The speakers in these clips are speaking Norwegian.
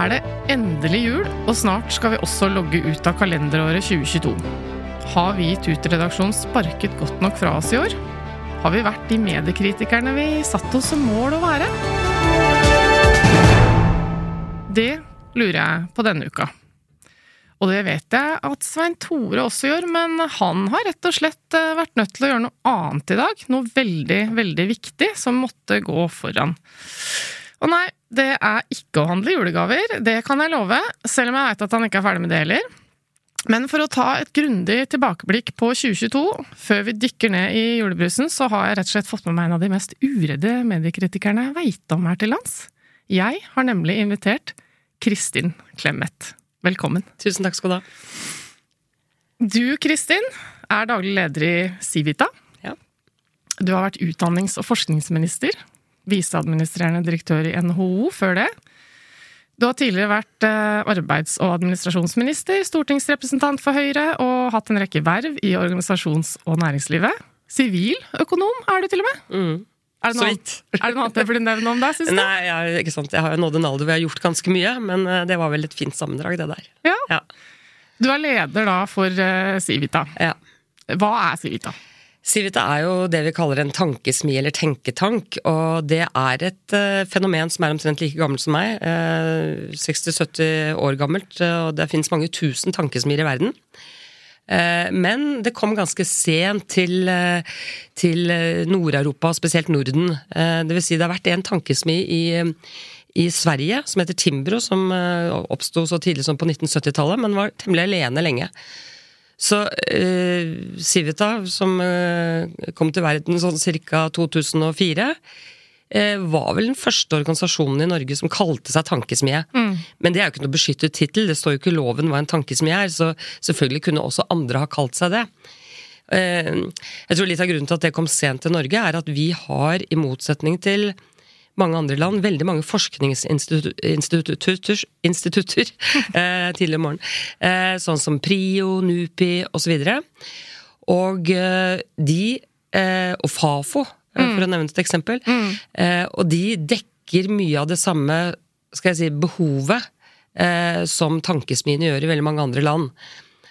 Er det endelig jul, og snart skal vi også logge ut av kalenderåret 2022. Har vi i Tut-redaksjonen sparket godt nok fra oss i år? Har vi vært de mediekritikerne vi satte oss som mål å være? Det lurer jeg på denne uka. Og det vet jeg at Svein Tore også gjør, men han har rett og slett eh, vært nødt til å gjøre noe annet i dag. Noe veldig, veldig viktig som måtte gå foran. Og nei, det er ikke å handle julegaver, det kan jeg love, selv om jeg veit at han ikke er ferdig med det heller. Men for å ta et grundig tilbakeblikk på 2022, før vi dykker ned i julebrusen, så har jeg rett og slett fått med meg en av de mest uredde mediekritikerne jeg veit om her til lands. Jeg har nemlig invitert Kristin Clemet. Velkommen. Tusen takk skal du ha. Du, Kristin, er daglig leder i Civita. Ja. Du har vært utdannings- og forskningsminister, viseadministrerende direktør i NHO før det. Du har tidligere vært eh, arbeids- og administrasjonsminister, stortingsrepresentant for Høyre og hatt en rekke verv i organisasjons- og næringslivet. Siviløkonom er du til og med. Mm. Er det noe, er det noe annet jeg burde nevne om deg, Synes du? Nei, jeg, ikke sant? jeg har jo nådd en alder hvor jeg har gjort ganske mye, men eh, det var vel et fint sammendrag, det der. Ja. Ja. Du er leder da for eh, Civita. ja. Hva er Civita? Civita er jo det vi kaller en tankesmi eller tenketank, og det er et uh, fenomen som er omtrent like gammelt som meg. Uh, 60-70 år gammelt, uh, og det finnes mange tusen tankesmier i verden. Eh, Men det kom ganske sent til, eh, til eh, Nord-Europa, spesielt Norden. Eh, Det vil si det har vært en tankesmi i, eh, i Sverige som heter Timbro, som eh, oppsto så tidlig som på 1970-tallet, men var temmelig alene lenge. Så eh, Civita, som eh, kom til verden sånn ca. 2004, eh, var vel den første organisasjonen i Norge som kalte seg tankesmie. Men det er jo ikke noe beskyttet tittel, det står jo ikke i loven hva en tankesmie er, så selvfølgelig kunne også andre ha kalt seg det. Eh, Jeg tror litt av grunnen til at det kom sent til Norge, er at vi har, i motsetning til mange andre land, veldig mange forskningsinstitutter institutter, eh, tidlig om morgenen. Eh, sånn som PRIO, NUPI osv. Og eh, de, eh, og Fafo, mm. for å nevne et eksempel, eh, og de dekker mye av det samme skal jeg si, behovet eh, som tankesmiene gjør i veldig mange andre land.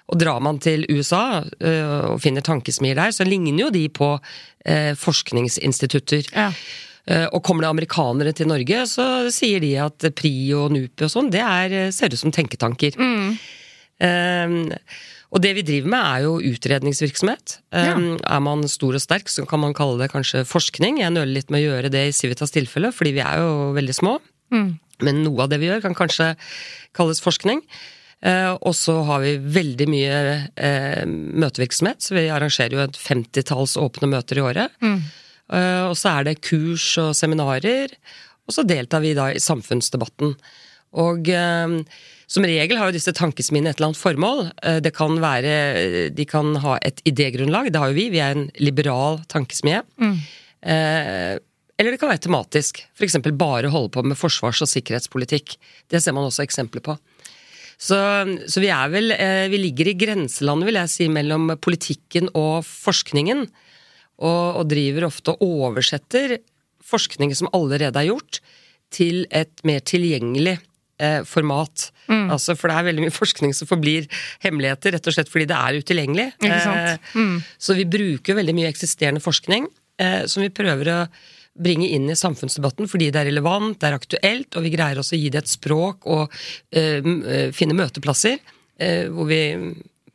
Og drar man til USA og finner tankesmier der, så ligner jo de på eh, forskningsinstitutter. Ja. Eh, Og kommer det amerikanere til Norge, så sier de at PRIO og NUPI og sånn, det er, eh, ser ut som tenketanker. Eh, og det vi driver med er jo utredningsvirksomhet. Eh, Er man stor og sterk, så kan man kalle det kanskje forskning. Jeg nøler litt med å gjøre det i Civitas tilfelle, fordi vi er jo veldig små. Men noe av det vi gjør, kan kanskje kalles forskning. Uh, og så har vi veldig mye uh, møtevirksomhet, så vi arrangerer jo et femtitalls åpne møter i året. Eh, og så er det kurs og seminarer, og så deltar vi da i samfunnsdebatten. Og eh, som regel har jo disse tankesmiene et eller annet formål. Eh, det kan være De kan ha et idégrunnlag, det har jo vi. Vi er en liberal tankesmie. Eh, eller det kan være tematisk. F.eks. bare holde på med forsvars- og sikkerhetspolitikk. Det ser man også eksempler på. Så, så vi er vel eh, Vi ligger i grenselandet, vil jeg si, mellom politikken og forskningen. Og, og driver ofte og oversetter forskning som allerede er gjort, til et mer tilgjengelig eh, format. Altså, for det er veldig mye forskning som forblir hemmeligheter, rett og slett fordi det er utilgjengelig. Eh, Så vi bruker veldig mye eksisterende forskning, eh, som vi prøver å bringe inn i samfunnsdebatten fordi det er relevant, det er aktuelt, og vi greier også å gi det et språk og uh, finne møteplasser uh, hvor vi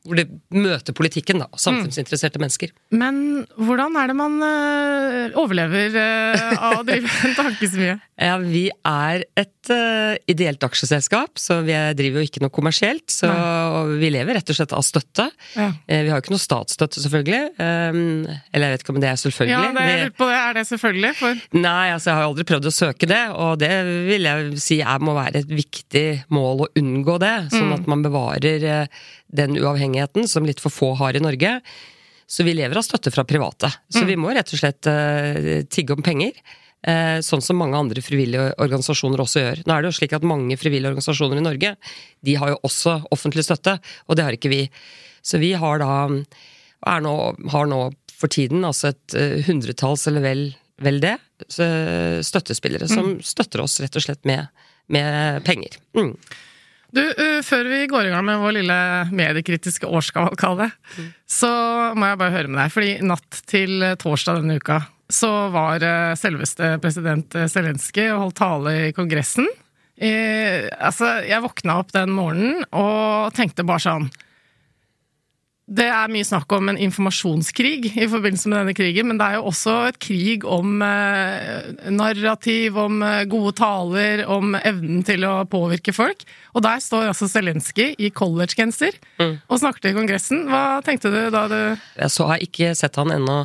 hvor det møter politikken, da, og samfunnsinteresserte mennesker. Men hvordan er det man uh, overlever uh, av å drive en tankesmie? Ja, vi er et uh, ideelt aksjeselskap, så vi driver jo ikke noe kommersielt. Så vi lever rett og slett av støtte. Ja. vi har jo ikke noe statsstøtte, selvfølgelig. Um, eller jeg vet ikke om det er selvfølgelig. Ja, det, er, på det. Er det selvfølgelig? For... Nei, altså jeg har aldri prøvd å søke det, og det vil jeg si er, må være et viktig mål å unngå det. Sånn mm. at man bevarer den uavhengigheten som litt for få har i Norge. Så vi lever av støtte fra private. Så mm. vi må rett og slett uh, tigge om penger. Uh, sånn som mange andre frivillige organisasjoner også gjør. Nå er det jo slik at mange frivillige organisasjoner i Norge de har jo også offentlig støtte, og det har ikke vi. Så vi har da nå, har nå for tiden altså et uh, hundretalls, eller vel, vel det, støttespillere mm. som støtter oss rett og slett med, med penger. Mm. Du, uh, Før vi går i gang med vår lille mediekritiske årskavalkade, mm. så må jeg bare høre med deg. fordi natt til torsdag denne uka så var uh, selveste president Zelenskyj og holdt tale i Kongressen. Eh, altså, jeg våkna opp den morgenen og tenkte bare sånn det er mye snakk om en informasjonskrig i forbindelse med denne krigen, men det er jo også et krig om eh, narrativ, om eh, gode taler, om evnen til å påvirke folk. Og der står altså Zelenskyj i collegegenser mm. og snakker til Kongressen. Hva tenkte du da du Jeg så, har ikke sett han ennå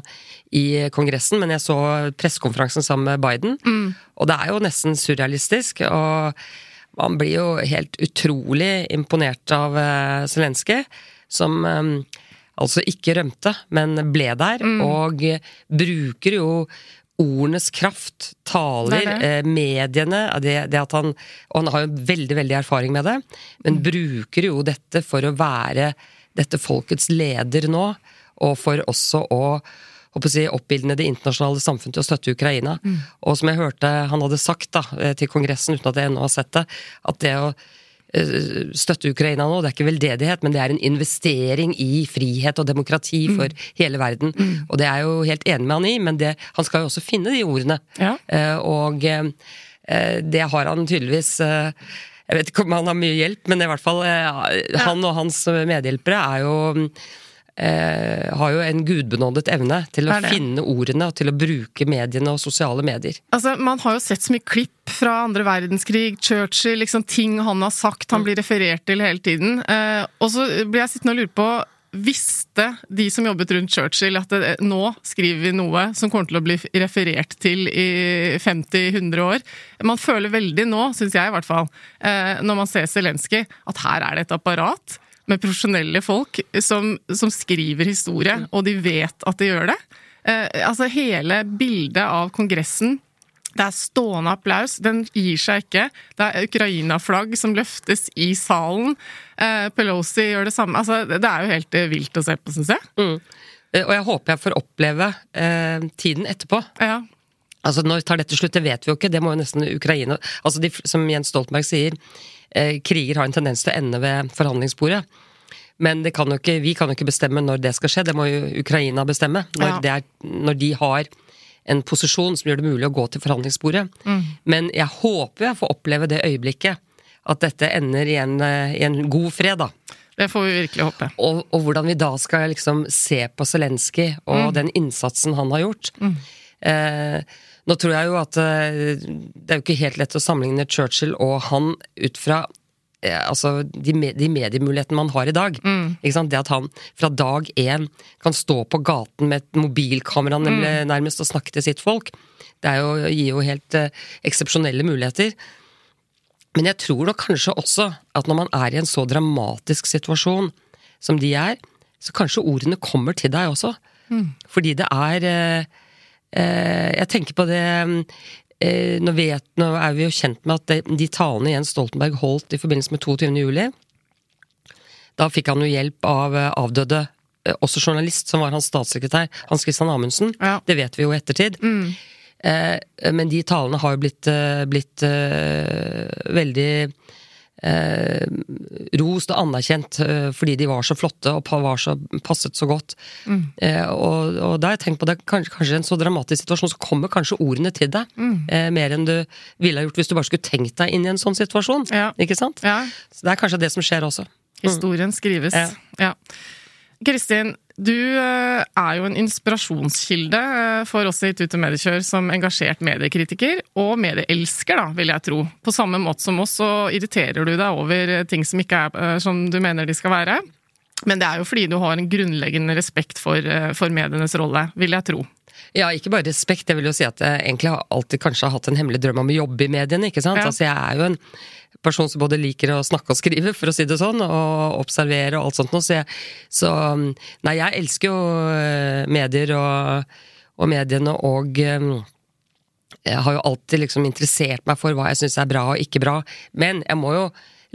i Kongressen, men jeg så pressekonferansen sammen med Biden. Mm. Og det er jo nesten surrealistisk. og man blir jo helt utrolig imponert av uh, Zelenskyj som um, altså ikke rømte, men ble der, mm. og bruker jo ordenes kraft, taler, det det. Eh, mediene det, det, at han Og han har jo veldig, veldig erfaring med det, men mm. bruker jo dette for å være dette folkets leder nå, og for også å å si, oppildne det internasjonale samfunn til å støtte Ukraina. Mm. Og som jeg hørte han hadde sagt da, eh, til Kongressen, uten at jeg ennå har sett det, at det å Eh, støtte Ukraina nå. Det er ikke veldedighet, men det er en investering i frihet og demokrati mm. for mm. hele verden. Mm. Og det er jeg jo helt enig med han i, men det, han skal jo også finne de ordene. Ja. Uh, og uh, det har han tydeligvis Jeg vet ikke om han har mye hjelp, men i hvert fall han og hans medhjelpere er jo eh, har jo en gudbenådet evne til å finne ordene og til å bruke mediene og sosiale medier. Altså, Man har jo sett så mye klipp fra andre verdenskrig, Churchill, liksom ting han har sagt, han blir referert til hele tiden. Eh, og så blir jeg sittende og lure på Visste de som jobbet rundt Churchill at det, nå skriver vi noe som kommer til å bli referert til i 50-100 år? Man føler veldig nå, syns jeg i hvert fall, eh, når man ser Zelenskyj, at her er det et apparat med profesjonelle folk som, som, skriver historie, mm. og de vet at de gjør det. Eh, altså Hele bildet av Kongressen det er stående applaus, den gir seg ikke. Det er Ukraina-flagg som løftes i salen. Eh, Pelosi gjør det samme. Altså, det er jo helt eh, vilt å se på, syns jeg. Mm. Eh, og jeg håper jeg får oppleve eh, tiden etterpå. Ja. Altså, Når tar dette slutt, det vet vi jo ikke. Det må jo nesten Ukraina Altså, de, Som Jens Stoltenberg sier, eh, kriger har en tendens til å ende ved forhandlingsbordet. Men kan ikke, vi kan jo ikke bestemme når det skal skje, det må jo Ukraina bestemme. Når, ja. er, når de har en posisjon som gjør det mulig å gå til forhandlingsbordet. Mm. Men jeg håper jeg får oppleve det øyeblikket at dette ender i en, i en god fred, da. Det får vi virkelig håpe. Og, og hvordan vi da skal liksom se på Zelenskyj og mm. den innsatsen han har gjort. Mm. Eh, nå tror jeg jo at eh, det er jo ikke helt lett å sammenligne Churchill og han ut fra altså de, de mediemulighetene man har i dag. Mm. Det at han fra dag én kan stå på gaten med et mobilkamera mm. nærmest og snakke til sitt folk, det jo, gir jo helt eh, eksepsjonelle muligheter. Men jeg tror nok kanskje også at når man er i en så dramatisk situasjon som de er, så kanskje ordene kommer til deg også. Mm. Fordi det er eh, Eh, jeg tenker på det eh, nå, vet, nå, er vi jo kjent med at de talene Jens Stoltenberg holdt i forbindelse med 22. juli Da fikk han jo hjelp av eh, avdøde, også journalist, som var hans statssekretær, Hans Christian Amundsen. Ja. Det vet vi jo i ettertid. Mm. Men de talene har jo blitt, blitt veldig eh, rost og anerkjent eh, fordi de var så flotte og var så, passet så godt. Eh, og, og da har jeg tenkt på det, kanskje, kanskje en så dramatisk situasjon, så kommer kanskje ordene til deg. Eh, mer enn du ville ha gjort hvis du bare skulle tenkt deg inn i en sånn situasjon. Ja. Ikke sant? Ja, Så det er kanskje det som skjer også. Historien skrives. Ja. Ja. Du eh, er jo en inspirasjonskilde eh, for oss i Tute Mediekjør som engasjert mediekritiker, og medieelsker, da, vil jeg tro. På samme måte som oss, så irriterer du deg over eh, ting som ikke er som du mener de skal være. Men det er jo fordi du har en grunnleggende respekt for, for medienes rolle, vil jeg tro. Ja, ikke bare respekt. Jeg vil jo si at jeg egentlig har alltid kanskje hatt en hemmelig drøm om å jobbe i mediene. ikke sant? Ja. Altså, Jeg er jo en person som både liker å snakke og skrive, for å si det sånn, og observere og alt sånt noe. Så, jeg, så Nei, jeg elsker jo eh, medier og, og mediene og eh, jeg har jo alltid liksom interessert meg for hva jeg syns er bra og ikke bra. Men jeg må jo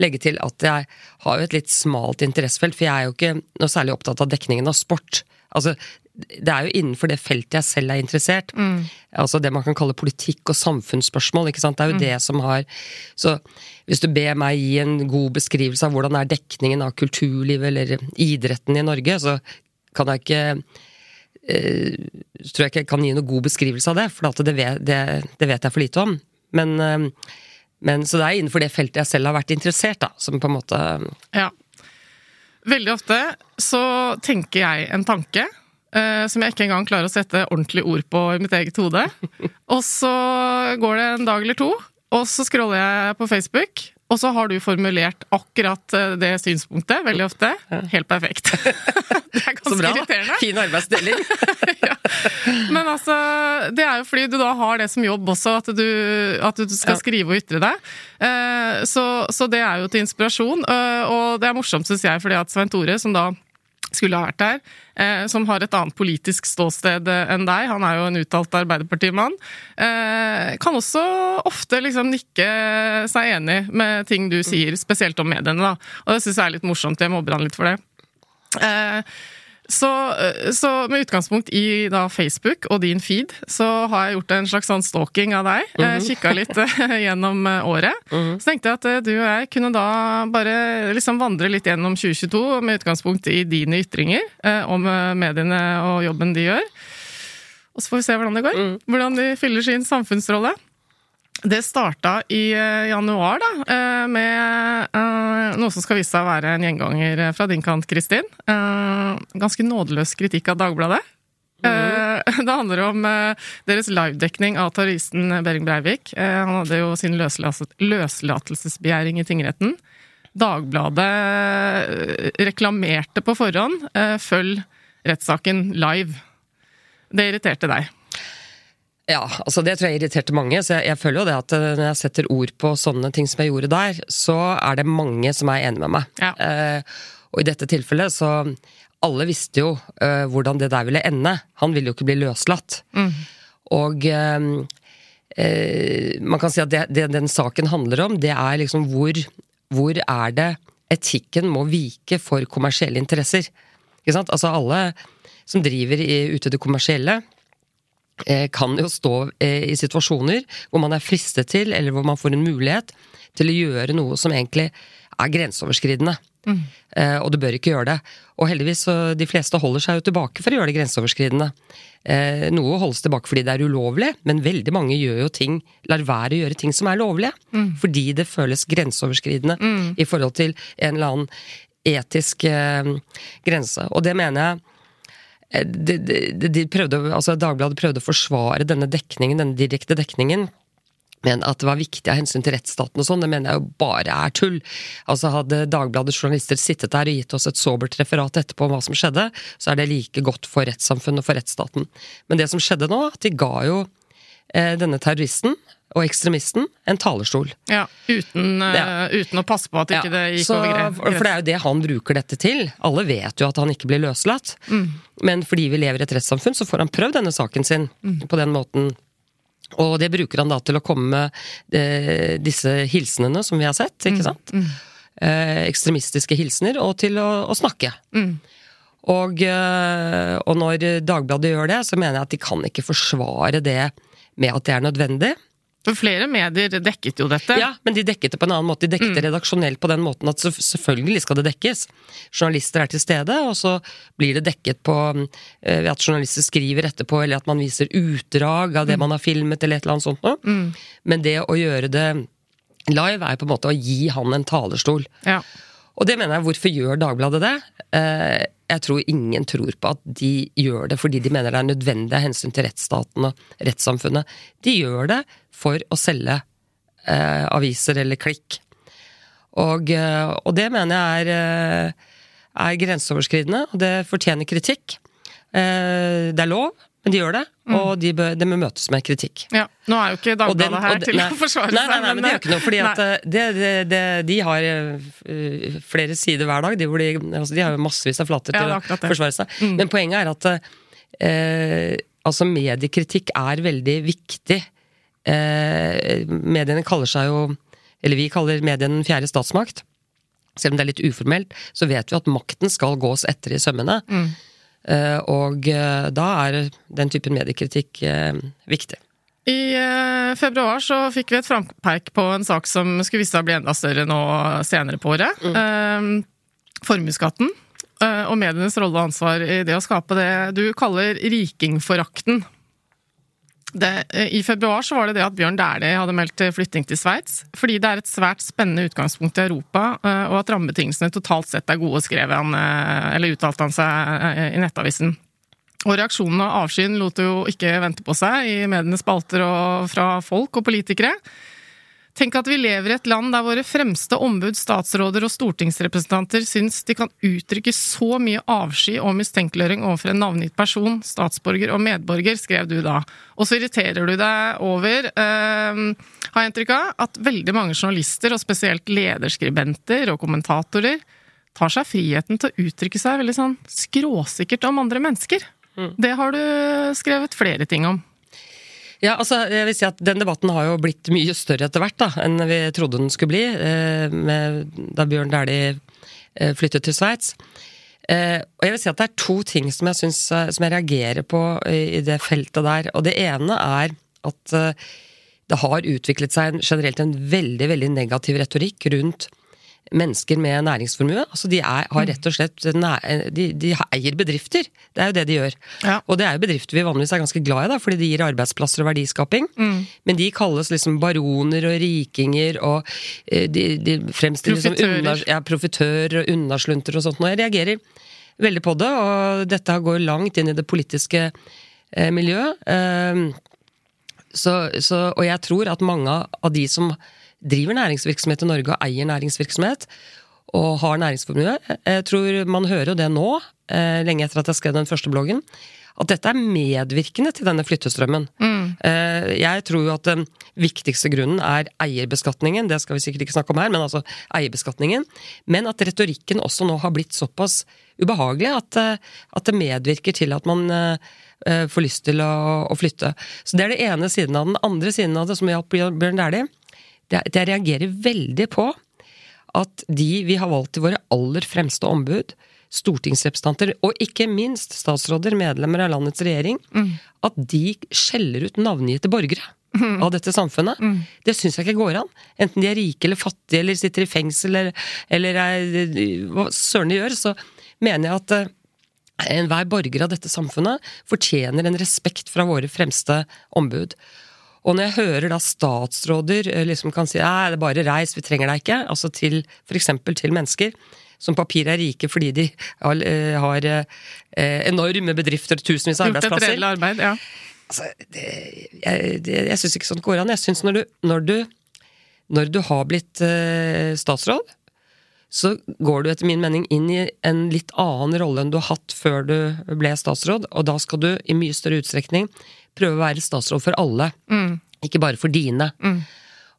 legge til at jeg har jo et litt smalt interessefelt, for jeg er jo ikke noe særlig opptatt av dekningen av sport. Altså, det er jo innenfor det feltet jeg selv er interessert. Altså det man kan kalle politikk og samfunnsspørsmål. ikke sant? Det er jo det som har Så hvis du ber meg gi en god beskrivelse av hvordan er dekningen av kulturlivet eller idretten i Norge, så kan jeg ikke eh, tror jeg ikke jeg kan gi noen god beskrivelse av det, for det, vet, det, det vet jeg for lite om. Men, eh, men Så det er innenfor det feltet jeg selv har vært interessert, da, som på en måte Ja. Veldig ofte så tenker jeg en tanke eh, som jeg ikke engang klarer å sette ordentlig ord på i mitt eget hode. Og så går det en dag eller to, og så scroller jeg på Facebook, og så har du formulert akkurat eh, det synspunktet, veldig ofte. Helt perfekt. Det er Så ganske bra! irriterende. Fin arbeidsdeling. ja. Men altså, det er jo fordi du da har det som jobb også, at du, at du skal skrive og ytre deg. Eh, så, så det er jo til inspirasjon. Og det er morsomt, syns jeg, fordi at Svein Tore, som da skulle ha vært der, som har et annet politisk ståsted eh, enn deg, han er jo en uttalt Arbeiderpartimann, eh, kan også ofte liksom nikke seg enig med ting du sier, spesielt om mediene, da. Og det syns jeg er litt morsomt, jeg mobber han litt for det. Eh, så, eh, så med utgangspunkt i da Facebook og din feed, så har jeg gjort en slags sånn stalking av deg. Mm Kikka litt gjennom gjennom Mm året. Så tenkte jeg at eh, du og jeg kunne da bare liksom vandre litt gjennom 2022 med utgangspunkt i dine ytringer eh, om eh, mediene og jobben de gjør. Og så får vi se hvordan det går. Hvordan de fyller sin samfunnsrolle. Det starta i eh, januar, da, eh, med eh, noe som skal vise seg å være en gjenganger fra din kant, Kristin. Ganske nådeløs kritikk av Dagbladet. Mm. Det handler om deres livedekning av terroristen Behring Breivik. Han hadde jo sin løslat- løslatelsesbegjæring i tingretten. Dagbladet reklamerte på forhånd 'følg rettssaken live'. Det irriterte deg. Ja, altså det tror jeg irriterte mange, så jeg, jeg føler jo det at eh, når jeg setter ord på sånne ting som jeg gjorde der, så er det mange som er enig med meg. Ja. Eh, og i dette tilfellet så Alle visste jo eh, hvordan det der ville ende. Han ville jo ikke bli løslatt. Og eh, eh, man kan si at det, det den saken handler om, det er liksom hvor, hvor er det etikken må vike for kommersielle interesser. Ikke sant? Altså alle som driver i, ute i det kommersielle, kan jo stå eh, i situasjoner hvor man er fristet til, eller hvor man får en mulighet til å gjøre noe som egentlig er grenseoverskridende. Mm. og du bør ikke gjøre det. Og heldigvis så de fleste holder seg jo tilbake for å gjøre det grenseoverskridende. Eh, noe holdes tilbake fordi det er ulovlig, men veldig mange gjør jo ting, lar være å gjøre ting som er lovlige. Fordi det føles grenseoverskridende i forhold til en eller annen etisk eh, grense. Og det mener jeg eh, de, de, de prøvde, altså Dagbladet prøvde å forsvare denne dekningen, denne direkte dekningen. Men at det var viktig av hensyn til rettsstaten og sånn, det mener jeg jo bare er tull. Altså Hadde Dagbladets journalister sittet der og gitt oss et sobert referat etterpå om hva som skjedde, så er det like godt for rettssamfunnet og for rettsstaten. Men det som skjedde nå, at de ga jo eh, denne terroristen og ekstremisten en talerstol. Ja, uten, ja. Uh, uten å passe på at ikke det gikk så, over greit. for det er jo det han bruker dette til. Alle vet jo at han ikke blir løslatt. Mm. Men fordi vi lever i et rettssamfunn, så får han prøvd denne saken sin Mm. på den måten. Og det bruker han da til å komme med eh, disse hilsenene som vi har sett, Mm. ikke sant? Eh, ekstremistiske hilsener, og til å, å snakke. Mm. Og, eh, og når Dagbladet gjør det, så mener jeg at de kan ikke forsvare det med at det er nødvendig. For flere medier dekket jo dette. Ja, men de dekket det på en annen måte. De dekket det redaksjonelt på den måten at selvfølgelig skal det dekkes. Journalister er til stede, og så blir det dekket på eh, ved at journalister skriver etterpå, eller at man viser utdrag av det man har filmet, eller et eller annet sånt noe. Men det å gjøre det live er på en måte å gi han en talerstol. Ja. Og det mener jeg, hvorfor gjør Dagbladet det? Eh, jeg tror ingen tror på at de gjør det fordi de mener det er nødvendig av hensyn til rettsstaten og rettssamfunnet. De gjør det for å selge eh, aviser eller klikk. Og, eh, og det mener jeg er, eh, er grenseoverskridende, og det fortjener kritikk. Eh, det er lov, men de gjør det, og de, bør, de må møtes med kritikk. ja. Nå er jo ikke Dagbladet her til nei, å forsvare seg. nei, nei, nei, men det gjør ikke noe, fordi at det, det, det, de har flere sider hver dag. De, hvor de, altså, de har jo massevis av flater Ja, til å forsvare seg. Mm. Men poenget er at eh, altså mediekritikk er veldig viktig. Eh, mediene kaller seg jo Eller vi kaller mediene den fjerde statsmakt. Selv om det er litt uformelt, så vet vi at makten skal gås etter i sømmene. Mm. Eh, og eh, da er den typen mediekritikk eh, viktig. I februar så fikk vi et frampeik på en sak som skulle vise seg å bli enda større nå senere på året. Eh, formuesskatten. og medienes rolle og ansvar i det å skape det du kaller rikingforakten. Det, eh, I februar så var det det at Bjørn Dæhlie hadde meldt flytting til Sveits. Fordi det er et svært spennende utgangspunkt i Europa, eh, og at rammebetingelsene totalt sett er gode, skrev han, eh, eller uttalte han seg eh, i Nettavisen. Og reaksjonen og avskyen lot jo ikke vente på seg i medienes spalter og fra folk og politikere. Tenk at vi lever i et land der våre fremste ombud, statsråder og stortingsrepresentanter syns de kan uttrykke så mye avsky og mistenkeliggjøring overfor en navngitt person, statsborger og medborger, skrev du da. Og så irriterer du deg over, eh, har jeg inntrykk av, at veldig mange journalister, og spesielt lederskribenter og kommentatorer, tar seg friheten til å uttrykke seg veldig sånn skråsikkert om andre mennesker. Det har du skrevet flere ting om. Ja, altså, jeg vil si at Den debatten har jo blitt mye større etter hvert da, enn vi trodde den skulle bli, eh, med, da Bjørn Dæhlie eh, flyttet til Sveits. Eh, og jeg vil si at Det er to ting som jeg, synes, som jeg reagerer på i, det feltet der. Og Det ene er at det har utviklet seg en, generelt en veldig veldig negativ retorikk rundt mennesker med næringsformue. Altså de er, har rett og slett de, de eier bedrifter. Det er jo det de gjør. Ja. Og det er jo bedrifter vi vanligvis er ganske glad i, da, fordi de gir arbeidsplasser og verdiskaping. Men de kalles liksom baroner og rikinger, og eh, de, de fremstilles som Profitører. ja, profitører og unnaslunter og sånt. Og jeg reagerer veldig på det, og dette går langt inn i det politiske eh, miljøet. Eh, så, så, og jeg tror at mange av de som driver næringsvirksomhet i Norge og eier næringsvirksomhet, og har næringsformue, jeg tror man hører jo det nå, eh, lenge etter at jeg skrev den første bloggen, at dette er medvirkende til denne flyttestrømmen. Mm. Jeg tror jo at den viktigste grunnen er eierbeskatningen, det skal vi sikkert ikke snakke om her, men altså eierbeskatningen. Men at retorikken også nå har blitt såpass ubehagelig at, eh, at det medvirker til at man eh, eh, får lyst til å, å flytte. Så det er det ene siden av den. andre siden av det, som hjalp Bjørn Dæhlie, jeg reagerer veldig på at de vi har valgt til våre aller fremste ombud, stortingsrepresentanter, og ikke minst statsråder, medlemmer av landets regjering, at de skjeller ut navngitte borgere. Av dette samfunnet. Det syns jeg ikke går an. Enten de er rike eller fattige eller sitter i fengsel eller, eller er, hva søren de gjør, så mener jeg at eh, enhver borger av dette samfunnet fortjener en respekt fra våre fremste ombud. Og når jeg hører da statsråder eh, liksom kan si nei, det er bare reis, vi trenger deg ikke, altså til f.eks. til mennesker som papir er rike fordi de har, eh, har eh, enorme bedrifter tusenvis av arbeidsplasser. arbeid, ja. Altså, det, jeg, det, jeg syns ikke sånt går an. Jeg syns når du, når du, når du har blitt eh, statsråd, så går du etter min mening inn i en litt annen rolle enn du har hatt før du ble statsråd, og da skal du i mye større utstrekning prøve å være statsråd for alle, ikke bare for dine.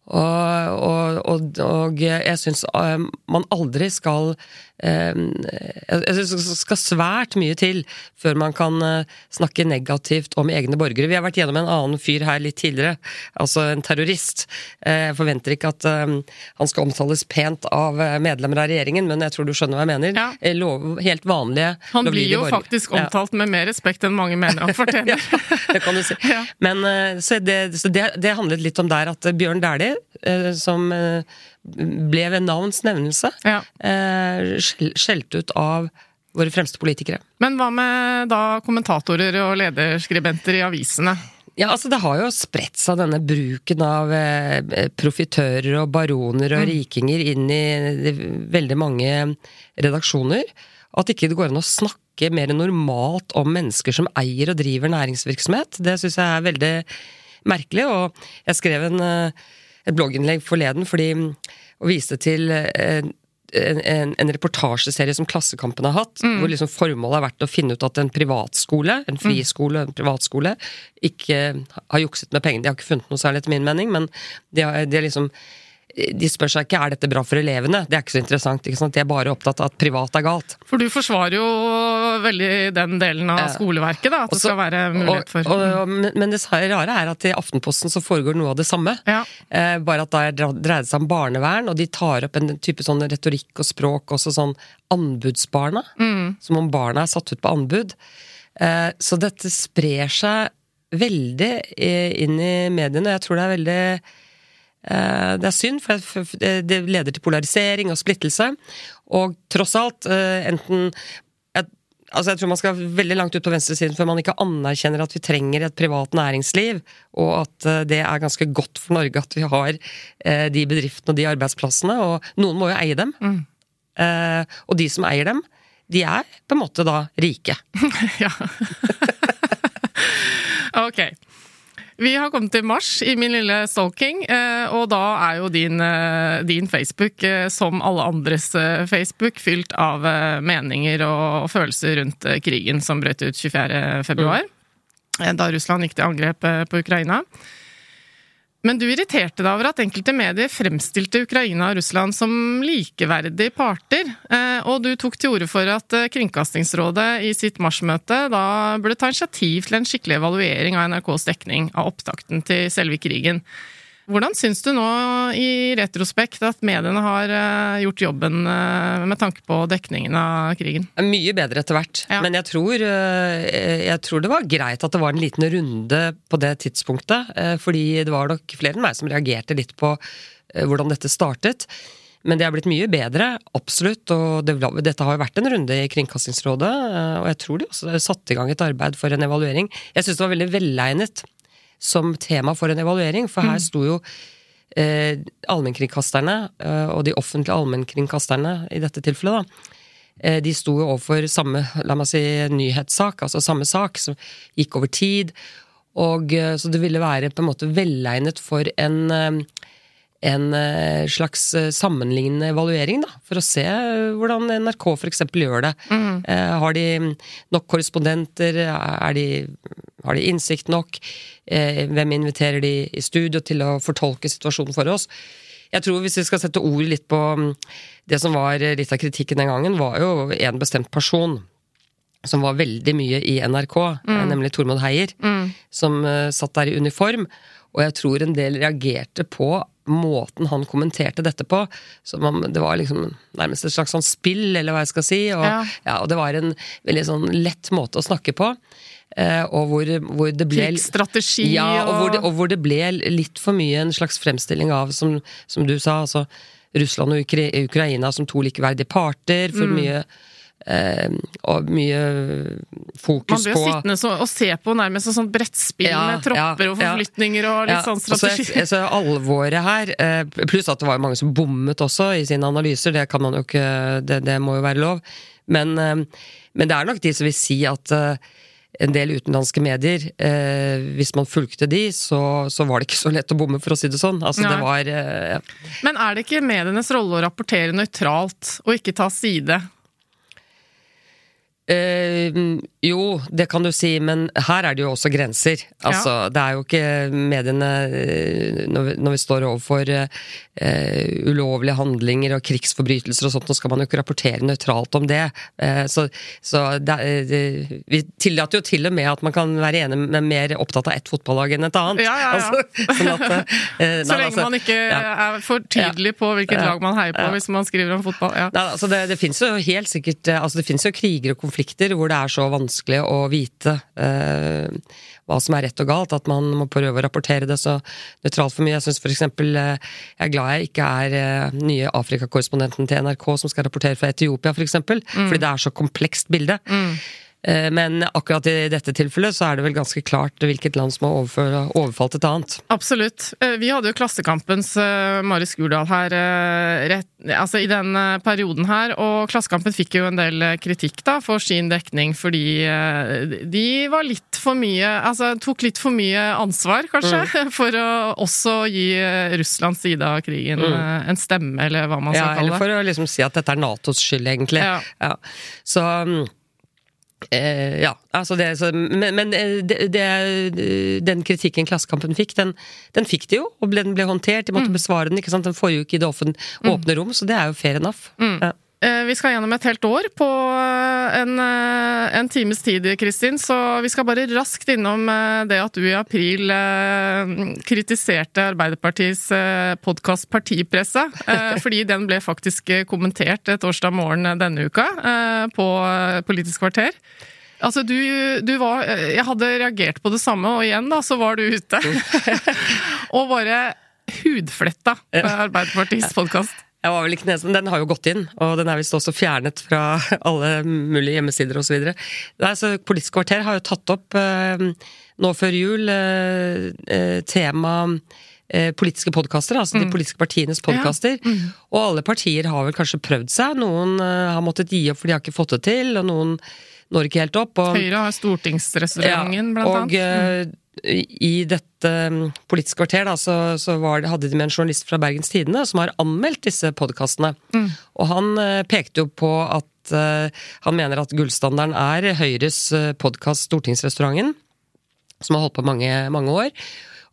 Og, og, og, og jeg syns man aldri skal Jeg synes det skal svært mye til før man kan snakke negativt om egne borgere. Vi har vært gjennom en annen fyr her litt tidligere, altså en terrorist. Jeg forventer ikke at han skal omtales pent av medlemmer av regjeringen, men jeg tror du skjønner hva jeg mener. Ja. Lov, helt vanlige Han blir jo borgere. faktisk Ja. omtalt med mer respekt enn mange mener han fortjener. det kan du si. Ja. Men eh, så det, så det, det handlet litt om der at Bjørn Dæhlie, eh, som eh, ble ved navns nevnelse, Ja. eh, skjelt ut av våre fremste politikere. Men hva med da kommentatorer og lederskribenter i avisene? Ja, altså Det har jo spredt seg denne bruken av eh, profitører og baroner og rikinger inn i de, veldig mange redaksjoner. At ikke det går an å snakke mer normalt om mennesker som eier og driver næringsvirksomhet. Det syns jeg er veldig merkelig. Og jeg skrev en, eh, et blogginnlegg forleden fordi, og viste til eh, en, en, en reportasjeserie som Klassekampen har hatt, hvor liksom formålet har vært å finne ut at en privatskole, en friskole, en privatskole, ikke har jukset med pengene. De har ikke funnet noe særlig, etter min mening, men de, har, de, har liksom, de spør seg ikke er dette bra for elevene. Det er ikke så interessant. ikke sant? De er bare opptatt av at privat er galt. For du forsvarer jo veldig den delen av skoleverket, da. At det skal være mulighet for og, og, men, det rare er at i Aftenposten så foregår noe av det samme. Ja. Eh, bare at da dreier det seg om barnevern, og de tar opp en type sånn retorikk og språk, også sånn anbudsbarna. Mm. Som om barna er satt ut på anbud. Eh, så dette sprer seg veldig eh, inn i mediene, og jeg tror det er veldig det er synd, for det leder til polarisering og splittelse. Og tross alt, eh, enten altså jeg tror man skal veldig langt ut på venstresiden før man ikke anerkjenner at vi trenger et privat næringsliv, og at eh, det er ganske godt for Norge at vi har eh, de bedriftene og de arbeidsplassene, og noen må jo eie dem. Eh, og de som eier dem, de er på en måte da rike. Ja. ok. Vi har kommet til mars i min lille stalking, eh, og da er jo din, eh, din Facebook, eh, som alle andres Facebook, fylt av meninger og følelser rundt krigen som brøt ut 24. februar, eh, da Russland gikk til angrep på Ukraina. Men du irriterte deg over at enkelte medier fremstilte Ukraina og Russland som likeverdige parter, eh, og du tok til orde for at eh, Kringkastingsrådet i sitt marsmøte da burde ta initiativ til en skikkelig evaluering av NRKs dekning av opptakten til selve krigen. Hvordan syns du nå i retrospekt at mediene har eh, gjort jobben eh, med tanke på dekningen av krigen? Mye bedre etter hvert. Ja. Men jeg tror, eh, jeg tror det var greit at det var en liten runde på det tidspunktet. Fordi det var nok flere enn meg som reagerte litt på hvordan dette startet. Men det er blitt mye bedre, absolutt. Og det, dette har jo vært en runde i Kringkastingsrådet. Og jeg tror de også satte i gang et arbeid for en evaluering. Jeg syns det var veldig velegnet som tema for en evaluering, for her sto jo eh, allmennkringkasterne, eh, og de offentlige allmennkringkasterne i dette tilfellet, da, eh, de sto jo overfor samme la meg si, nyhetssak, altså samme sak, som gikk over tid. Og, eh, så det ville være på en måte velegnet for en, eh, en eh, slags eh, sammenlignende evaluering, da, for å se eh, hvordan NRK f.eks. gjør det. Mm. Har de nok korrespondenter? Er de, har de innsikt nok? Eh, Hvem inviterer de i studio til å fortolke situasjonen for oss? Jeg tror Hvis vi skal sette ord litt på mm, det som var eh, litt av kritikken den gangen, var jo en bestemt person som var veldig mye i NRK, mm. nemlig Tormod Heier, som eh, satt der i uniform. Og jeg tror en del reagerte på måten han kommenterte dette på. Som om det var liksom nærmest et slags sånn spill, eller hva jeg skal si. Og, Ja. ja, og det var en veldig sånn lett måte å snakke på. eh, Og hvor, hvor det ble Krigsstrategi ja, og hvor, det, og og hvor det ble litt for mye en slags fremstilling av, som, som du sa, altså Russland og Ukra Ukraina som to likeverdige parter. For Mm. mye eh, Og mye Man fokus blir på jo sittende så, og se på nærmest et sånt brettspill Ja, med tropper ja, og ja. forflytninger og litt Ja, sånn strategi. så så alvoret her, eh, pluss at det var mange som bommet også i sine analyser, det kan man jo ikke Det, det må jo være lov. Men, eh, men det er nok de som vil si at eh, en del utenlandske medier, eh, hvis man fulgte de, så, så var det ikke så lett å bomme, for å si det sånn. Altså, det var eh, Men er det ikke medienes rolle å rapportere nøytralt og ikke ta side? Eh, jo, det kan du si, men her er det jo også grenser. Altså, Ja. Det er jo ikke mediene eh, Når vi, når vi står overfor eh, ulovlige handlinger og krigsforbrytelser og sånt, så skal man jo ikke rapportere nøytralt om det. Eh, så så det, er- det, vi tillater jo til og med at man kan være enig med mer opptatt av ett fotballag enn et annet. Ja, ja, ja. Altså, sånn at, eh, Så lenge altså, man ikke er for tydelig på hvilket lag man heier på hvis man skriver om fotball. Ja. Nei, altså det, det finnes jo helt sikkert eh, altså Det finnes jo kriger og konflikter hvor det er så vanskelig å vite eh, hva som er rett og galt, at man må prøve å rapportere det så nøytralt for mye. Jeg synes for eksempel, eh, jeg er glad jeg ikke er eh, nye Afrikakorrespondenten til NRK som skal rapportere fra Etiopia, for eksempel, fordi det er så komplekst bilde. Eh, Men akkurat i dette tilfellet så er det vel ganske klart hvilket land som har overfør- overfalt et annet. Absolutt. Eh, Vi hadde jo Klassekampens eh, Mari Skurdal her eh, rett, altså i den eh, perioden her, og Klassekampen fikk jo en del eh, kritikk da for sin dekning fordi eh, de var litt for mye Altså tok litt for mye ansvar, kanskje, for å også gi eh, Russlands side av krigen mm. en stemme, eller hva man skal ja, kalle det. Eller for å liksom si at dette er Natos skyld, egentlig. Ja. Så mm, eh, ja, altså det, så, Men, men eh, det, det, den kritikken Klassekampen fikk, den, den fikk de jo. Og den ble håndtert, de måtte Mm. besvare den. ikke sant? Den foregikk i det åpne, åpne rom, så det er jo fair enough. Mm. Ja. Eh, Vi skal gjennom et helt år på eh, en, eh, en times tid, Kristin, så vi skal bare raskt innom det at du i april kritiserte Arbeiderpartiets podkast Partipresse, fordi den ble faktisk kommentert torsdag morgen denne uka på Politisk kvarter. Altså, du, du var Jeg hadde reagert på det samme, og igjen da, så var du ute. og bare hudfletta med Arbeiderpartiets podkast. Jeg var vel ikke nesen, Den har jo gått inn, og den er visst også fjernet fra alle mulige hjemmesider osv. Politisk kvarter har jo tatt opp eh, nå før jul eh, eh, tema eh, politiske podkaster, altså de politiske partienes podkaster. Og alle partier har vel kanskje prøvd seg. Noen eh, har måttet gi opp for de har ikke fått det til, og noen når ikke helt opp. Og, Høyre har Stortingsrestauranten, blant og annet. Mm. i dette um, Politisk kvarter da, så, så var det, hadde de med en journalist fra Bergens Tidende som har anmeldt disse podkastene. Og han eh, pekte jo på at eh, han mener at gullstandarden er Høyres uh, podkast Stortingsrestauranten, som har holdt på mange, mange år.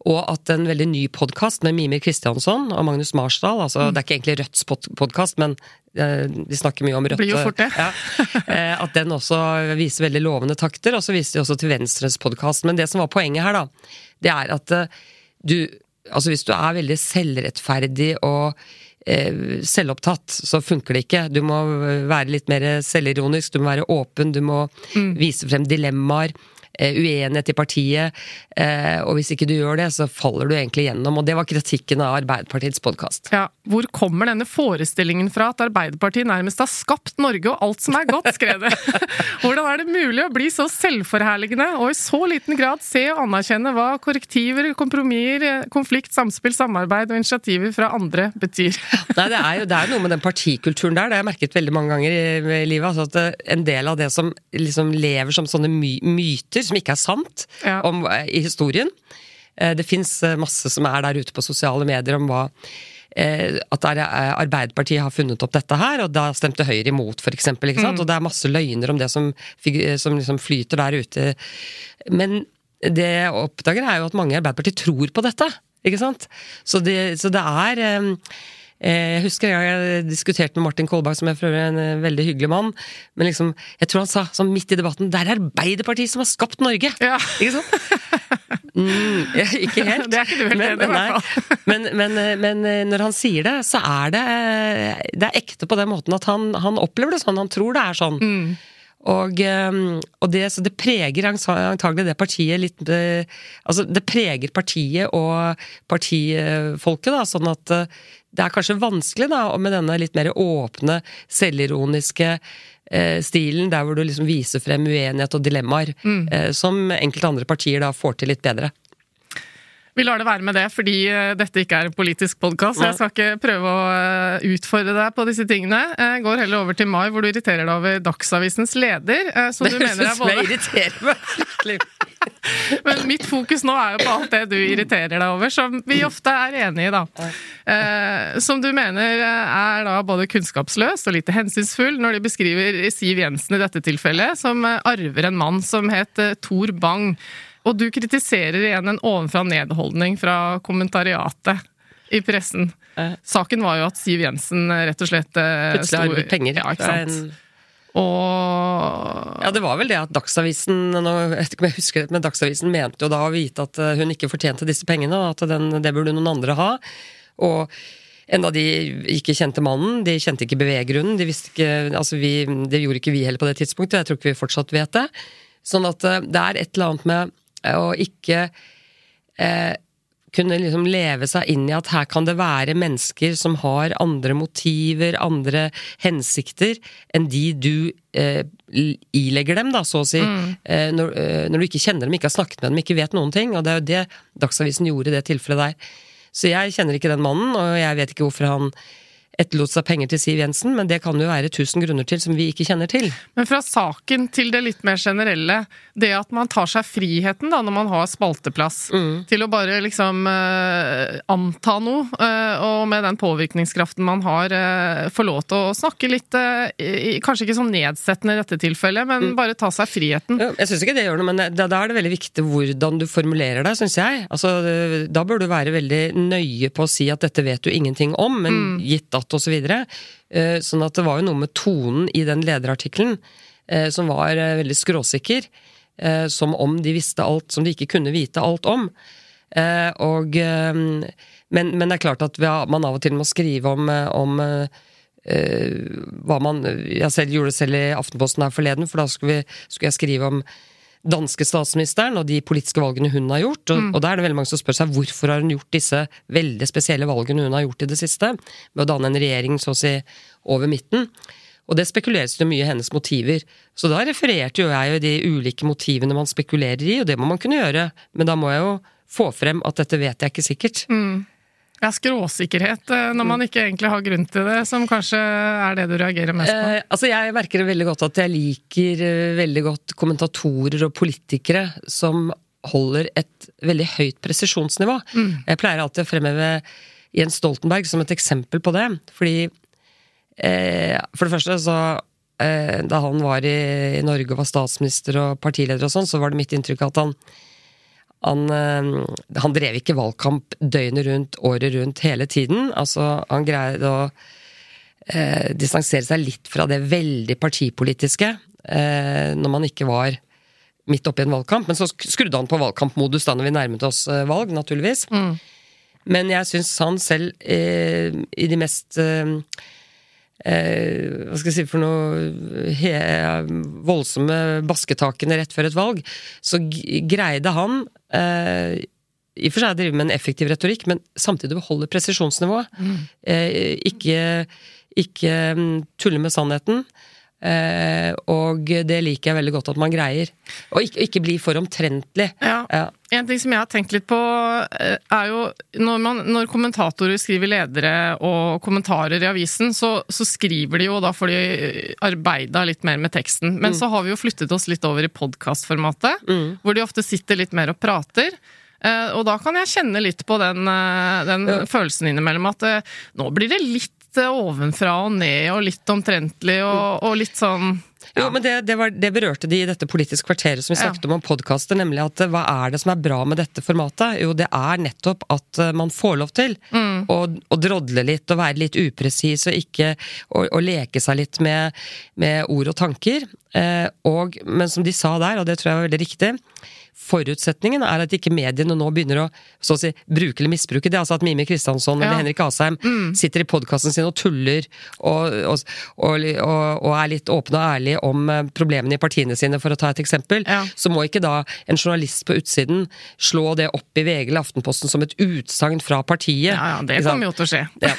Og at en veldig ny podkast med Mimir Kristiansson og Magnus Marsdal altså Det er ikke egentlig Rødts podkast, men eh, de snakker mye om Rødt. Blir jo fort det. Ja, eh, at den også viser veldig lovende takter, og så viser de også til Venstres podkast. Men det som var poenget her, da, det er at eh, du Altså hvis du er veldig selvrettferdig og eh, selvopptatt, så funker det ikke. Du må være litt mer selvironisk, du må være åpen, du må vise frem dilemmaer. Eh, Uenighet i partiet, eh, og hvis ikke du gjør det, så faller du egentlig gjennom. Og det var kritikken av Arbeiderpartiets podkast. Ja, hvor kommer denne forestillingen fra at Arbeiderpartiet nærmest har skapt Norge og alt som er godt, skrev det. Hvordan er det mulig å bli så selvforherligende og i så liten grad se og anerkjenne hva korrektiver, kompromisser, konflikt, samspill, samarbeid og initiativer fra andre betyr? Nei, det er jo det er noe med den partikulturen der. Det har jeg merket veldig mange ganger i, livet. Altså at en del av det som liksom lever som sånne my myter, som ikke er sant, Ja. om, eh, i historien. Eh, Det fins masse som er der ute på sosiale medier om hva eh, at er, eh, Arbeiderpartiet har funnet opp dette her, og da stemte Høyre imot. Ikke sant? Og det er masse løgner om det som, som liksom flyter der ute. Men det jeg oppdager, er jo at mange i Arbeiderpartiet tror på dette. Ikke sant? Så det, så det er eh, eh, Jeg husker en gang jeg diskuterte med Martin Kolberg, som er for øvrig en eh, veldig hyggelig mann. Men liksom, jeg tror han sa sånn midt i debatten Det er Arbeiderpartiet som har skapt Norge! Ja. Ikke sant? Mm, ikke helt. Det er ikke du helt enig i, hvert fall. Men, men, eh, men eh, når han sier det, så er det eh, Det er ekte på den måten at han, han opplever det sånn. Han tror det er sånn. Mm. Og, eh, og det, så det preger antagelig det partiet litt eh, Altså, det preger partiet og partifolket, da, sånn at eh, det er kanskje vanskelig da, med denne litt mer åpne, selvironiske eh, stilen, der hvor du liksom viser frem uenighet og dilemmaer, eh, som enkelte andre partier da får til litt bedre. Vi lar det være med det, fordi eh, dette ikke er en politisk podkast. Jeg skal ikke prøve å eh, utfordre deg på disse tingene. Jeg går heller over til Mai, hvor du irriterer deg over Dagsavisens leder, Så det du mener er som jeg irriterer meg fryktelig. Men mitt fokus nå er jo på alt det du irriterer deg over, som vi ofte er enige i, da. Eh, som du mener er da både kunnskapsløs og lite hensynsfull når de beskriver Siv Jensen i dette tilfellet som arver en mann som het Thor Bang. Og du kritiserer igjen en ovenfra nedholdning fra kommentariatet i pressen. Saken var jo at Siv Jensen rett og slett Plutselig arvet penger. Ja, ikke sant. Og Ja, det var vel det at Dagsavisen nå, jeg ikke jeg husker det, men Dagsavisen mente jo da å vite at eh, hun ikke fortjente disse pengene, og at den, det burde noen andre ha. Og enda de ikke kjente mannen, de kjente ikke beveggrunnen, de visste ikke altså vi, Det gjorde ikke vi heller på det tidspunktet, jeg tror ikke vi fortsatt vet det. Sånn at eh, det er et eller annet med å ikke eh, kunne liksom leve seg inn i at her kan det være mennesker som har andre motiver, andre hensikter, enn de du eh, ilegger dem, da, så å si. Mm. Eh, når, eh, når, du ikke kjenner dem, ikke har snakket med dem, ikke vet noen ting. Og det er jo det Dagsavisen gjorde i det tilfellet der. Så jeg kjenner ikke den mannen, og jeg vet ikke hvorfor han etterlot seg penger til Siv Jensen, men det kan jo være tusen grunner til som vi ikke kjenner til. Men fra saken til det litt mer generelle, det at man tar seg friheten da når man har spalteplass, mm. til å bare liksom uh, anta noe, uh, og med den påvirkningskraften man har, uh, få lov til å snakke litt Kanskje ikke sånn nedsettende i dette tilfellet, men mm. bare ta seg friheten. Ja, jeg syns ikke det gjør noe, men da, da, er det veldig viktig hvordan du formulerer deg, syns jeg. Altså, da bør du være veldig nøye på å si at dette vet du ingenting om, men mm. gitt at osv. Så eh, sånn at det var jo noe med tonen i den lederartikkelen eh, som var eh, veldig skråsikker. Som om de visste alt som de ikke kunne vite alt om. Og, men, men det er klart at man av og til må skrive om, om hva man Jeg selv gjorde det selv i Aftenposten her forleden, for da skulle, vi, skulle jeg skrive om danske statsministeren og de politiske valgene hun har gjort. Og, mm. og da er det veldig mange som spør seg hvorfor har hun gjort disse veldig spesielle valgene hun har gjort i det siste, med å danne en regjering så å si over midten. Og det spekuleres jo mye i hennes motiver. Så da refererte jo jeg jo de ulike motivene man spekulerer i, og det må man kunne gjøre. Men da må jeg jo få frem at dette vet jeg ikke sikkert. Mm. Ja, skråsikkerhet eh, når man ikke egentlig har grunn til det, som kanskje er det du reagerer mest på? Eh, altså Jeg merker veldig godt at jeg liker eh, veldig godt kommentatorer og politikere som holder et veldig høyt presisjonsnivå. Mm. Jeg pleier alltid å fremheve Jens Stoltenberg som et eksempel på det. Fordi eh, For det første så eh, Da han var i, i Norge og var statsminister og partileder og sånn, så var det mitt inntrykk at han han, eh, han, drev ikke valgkamp døgnet rundt, året rundt, hele tiden. Altså, han greide å eh, distansere seg litt fra det veldig partipolitiske eh, når man ikke var midt oppi en valgkamp. Men så skrudde han på valgkampmodus da når vi nærmet oss eh, valg, naturligvis. Mm. Men jeg syns han selv, eh, i de mest eh, eh, hva skal jeg si for noe he, voldsomme basketakene rett før et valg, så greide han eh, i og for seg drive med en effektiv retorikk, men samtidig beholde presisjonsnivået. Mm. Eh, ikke, ikke mm, tulle med sannheten. Eh, og det liker jeg veldig godt at man greier. Og ikke, ikke bli for omtrentlig. Ja. ja. En ting som jeg har tenkt litt på, eh, er jo når, man, når kommentatorer skriver ledere og kommentarer i avisen, så, så, skriver de jo, da får de arbeida litt mer med teksten. Men mm. så har vi jo flyttet oss litt over i podkastformatet, mm. hvor de ofte sitter litt mer og prater. Eh, og da kan jeg kjenne litt på den, den ja. følelsen innimellom at nå blir det litt ovenfra og ned og litt omtrentlig og, og litt sånn ja. Jo, men det, det, var, det, berørte de i dette Politisk kvarteret som vi snakket ja. om om podkaster, nemlig at hva er det som er bra med dette formatet? Jo, det er nettopp at eh, man får lov til mm. å, å, drodle litt og være litt upresis og ikke og, og leke seg litt med, med ord og tanker. Eh, og, men som de sa der, og det tror jeg var veldig riktig, Forutsetningen er at ikke mediene nå begynner å så å si, bruke eller misbruke det. Altså at Mimi Kristiansson ja. eller Henrik Asheim mm. sitter i podkasten sin og tuller og, og, og, og, er litt åpne og ærlige om eh, problemene i partiene sine, for å ta et eksempel. Ja. Så må ikke da en journalist på utsiden slå det opp i VG eller Aftenposten som et utsagn fra partiet. Ja, ja, det kommer jo til å skje. Ja.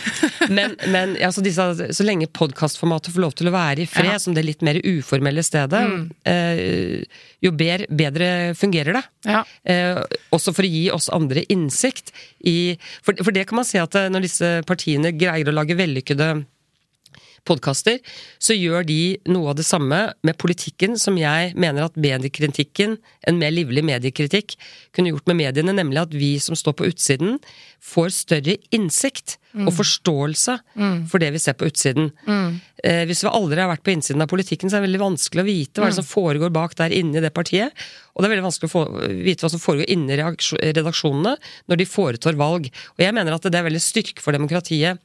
Men, men altså, disse, så lenge podkastformatet får lov til å være i fred, som det litt mer uformelle stedet, mm. eh, jo bedre, bedre fungerer det. Ja. Eh, også for å gi oss andre innsikt i for, for, det kan man si at eh, når disse partiene greier å lage vellykkede podkaster, så gjør de noe av det samme med politikken som jeg mener at mediekritikken, en mer livlig mediekritikk, kunne gjort med mediene, nemlig at vi som står på utsiden, får større innsikt og forståelse for det vi ser på utsiden. Eh, hvis vi aldri har vært på innsiden av politikken, så er det veldig vanskelig å vite hva det som foregår bak der inne i det partiet. Og det er veldig vanskelig å få, vite hva som foregår inne i redaksjonene når de foretar valg. Og jeg mener at det er veldig styrke for demokratiet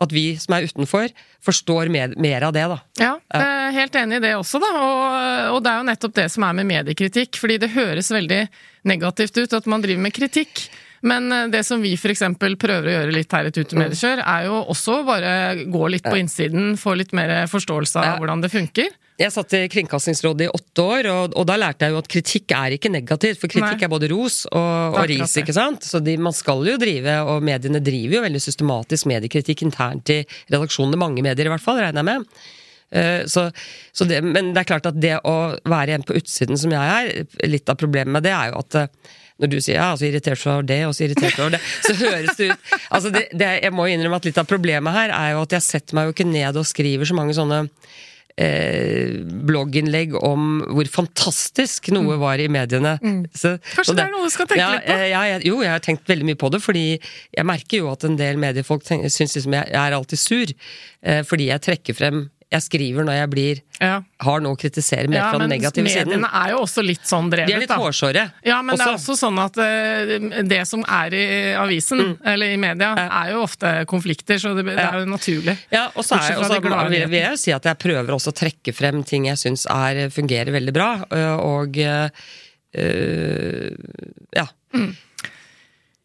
at vi som er utenfor, forstår mer, mer av det, da. Ja, jeg er helt enig i det også, da. Og, og det er jo nettopp det som er med mediekritikk. Fordi det høres veldig negativt ut at man driver med kritikk. Men eh, det som vi f.eks. prøver å gjøre litt her i Tute er jo også bare gå litt på innsiden, få litt mer forståelse av hvordan det funker. Jeg satt i Kringkastingsrådet i åtte år, og, og da lærte jeg jo at kritikk er ikke negativt. For kritikk Nei. er både ros og, og ris, ikke sant? Så de, man skal jo drive, og mediene driver jo veldig systematisk mediekritikk internt i redaksjonene. Mange medier i hvert fall, regner jeg med. Eh, Så, så det, men det er klart at det å være en på utsiden som jeg er, litt av problemet med det er jo at eh, når du sier ja, så irritert du over det, og så irritert over det, så høres det ut altså det, det, Jeg må innrømme at litt av problemet her er jo at jeg setter meg jo ikke ned og skriver så mange sånne eh, blogginnlegg om hvor fantastisk noe var i mediene. Så, Mm. Kanskje så det er noe du skal tenke ja, litt på? Ja, jeg, jo, jeg har tenkt veldig mye på det, fordi jeg merker jo at en del mediefolk syns liksom jeg, jeg er alltid sur, eh, fordi jeg trekker frem Jeg skriver når jeg blir Ja. har noe å kritisere mer Ja, fra den negative negative siden. mediene er jo også litt sånn drevet, De er litt hårsåre. Ja, men det er også. også sånn at uh, det som er i avisen, eller i media, er jo ofte konflikter, så det, det er jo naturlig. Ja, og så er, Bortsett også, og så vil, vil jeg si at jeg prøver også å trekke frem ting jeg syns er, fungerer veldig bra, øh, og uh, ja.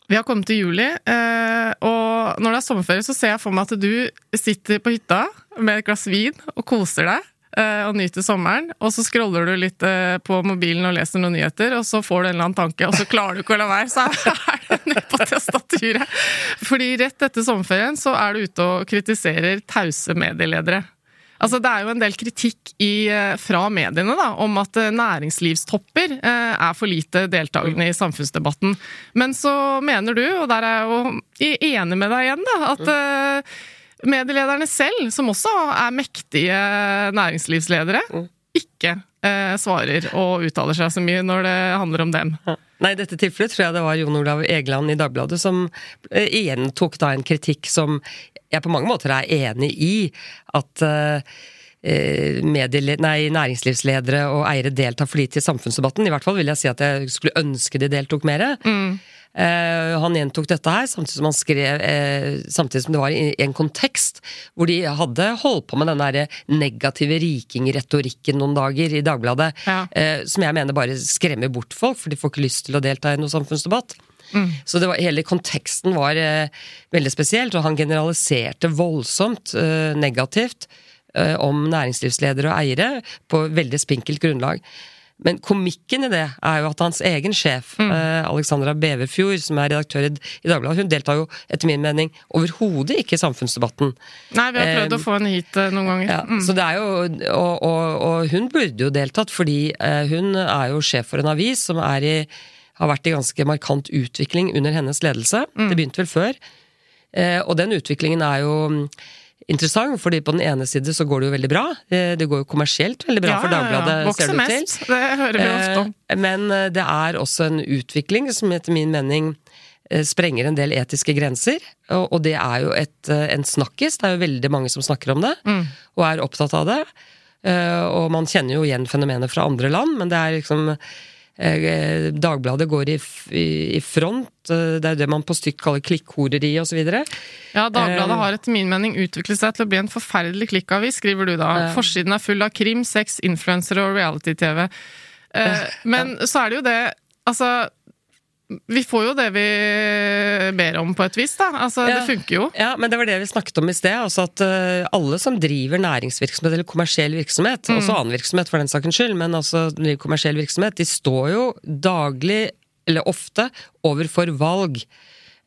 Vi har kommet til juli, eh, og når det er sommerferie, så ser jeg for meg at du sitter på hytta med et glass vin og koser deg. eh, Og nyter sommeren, og så scroller du litt eh, på mobilen og leser noen nyheter, og så får du en eller annen tanke, og så klarer du ikke å la være, så er det nede på testaturet. Fordi rett etter sommerferien så er du ute og kritiserer tause medieledere. Altså, det er jo en del kritikk i, eh, fra mediene da, om at næringslivstopper eh, er for lite deltakende i samfunnsdebatten. Men så mener du, og der er jeg jo enig med deg igjen, da, at eh, medielederne selv, som også er mektige næringslivsledere, ikke eh, svarer og uttaler seg så mye når det handler om dem. Nei, i dette tilfellet tror jeg det var Jon Olav Egeland i Dagbladet som eh, igjen tok da en kritikk som jeg på mange måter er enig i. At eh, eh, nei, næringslivsledere og eiere deltar for lite i samfunnsdebatten. I hvert fall vil jeg si at jeg skulle ønske de deltok mer. Eh, han gjentok dette her, samtidig som han skrev uh, Samtidig som det var i en kontekst hvor de hadde holdt på med den der negative rikingretorikken noen dager i Dagbladet, Ja. uh, som jeg mener bare skremmer bort folk, for de får ikke lyst til å delta i noe samfunnsdebatt. Så det var, hele konteksten var veldig spesielt, og han generaliserte voldsomt negativt om næringslivsledere og eiere på veldig spinkelt grunnlag. Men komikken i det er jo at hans egen sjef, eh, Alexandra Beverfjord, som er redaktør i, i Dagbladet, hun deltar jo etter min mening overhodet ikke i samfunnsdebatten. Nei, vi har prøvd Eh, å få henne hit eh, noen ganger. Ja, Mm. så det er jo, og, og, og hun burde jo deltatt, fordi eh, hun er jo sjef for en avis som er i, har vært i ganske markant utvikling under hennes ledelse. Mm. Det begynte vel før. Eh, og den utviklingen er jo mm, interessant, fordi på den ene side så går det jo veldig bra. Eh, det går jo kommersielt veldig bra Ja, for ja, ja. Dagbladet, Vokser ser det ut til. mest. Det hører vi ofte om. Eh, Men eh, det er også en utvikling som etter min mening sprenger en del etiske grenser. Og det er jo et, en snakkis. Det er jo veldig mange som snakker om det, og er opptatt av det. Og man kjenner jo igjen fenomenet fra andre land, men det er liksom Dagbladet går i, i front. eh, Det er jo det man på stykk kaller klikkhoreri osv. Ja, Dagbladet uh, har etter min mening utviklet seg til å bli en forferdelig klikkavis, skriver du da. Forsiden er full av krim, sex, influensere og reality-TV. Uh, men så er det jo det Altså, vi får jo det vi ber om på et vis, da. Altså, Ja. det funker jo. Ja, men det var det vi snakket om i sted. Altså at uh, alle som driver næringsvirksomhet eller kommersiell virksomhet, også annen virksomhet for den sakens skyld, men altså kommersiell virksomhet, de står jo daglig, eller ofte, overfor valg.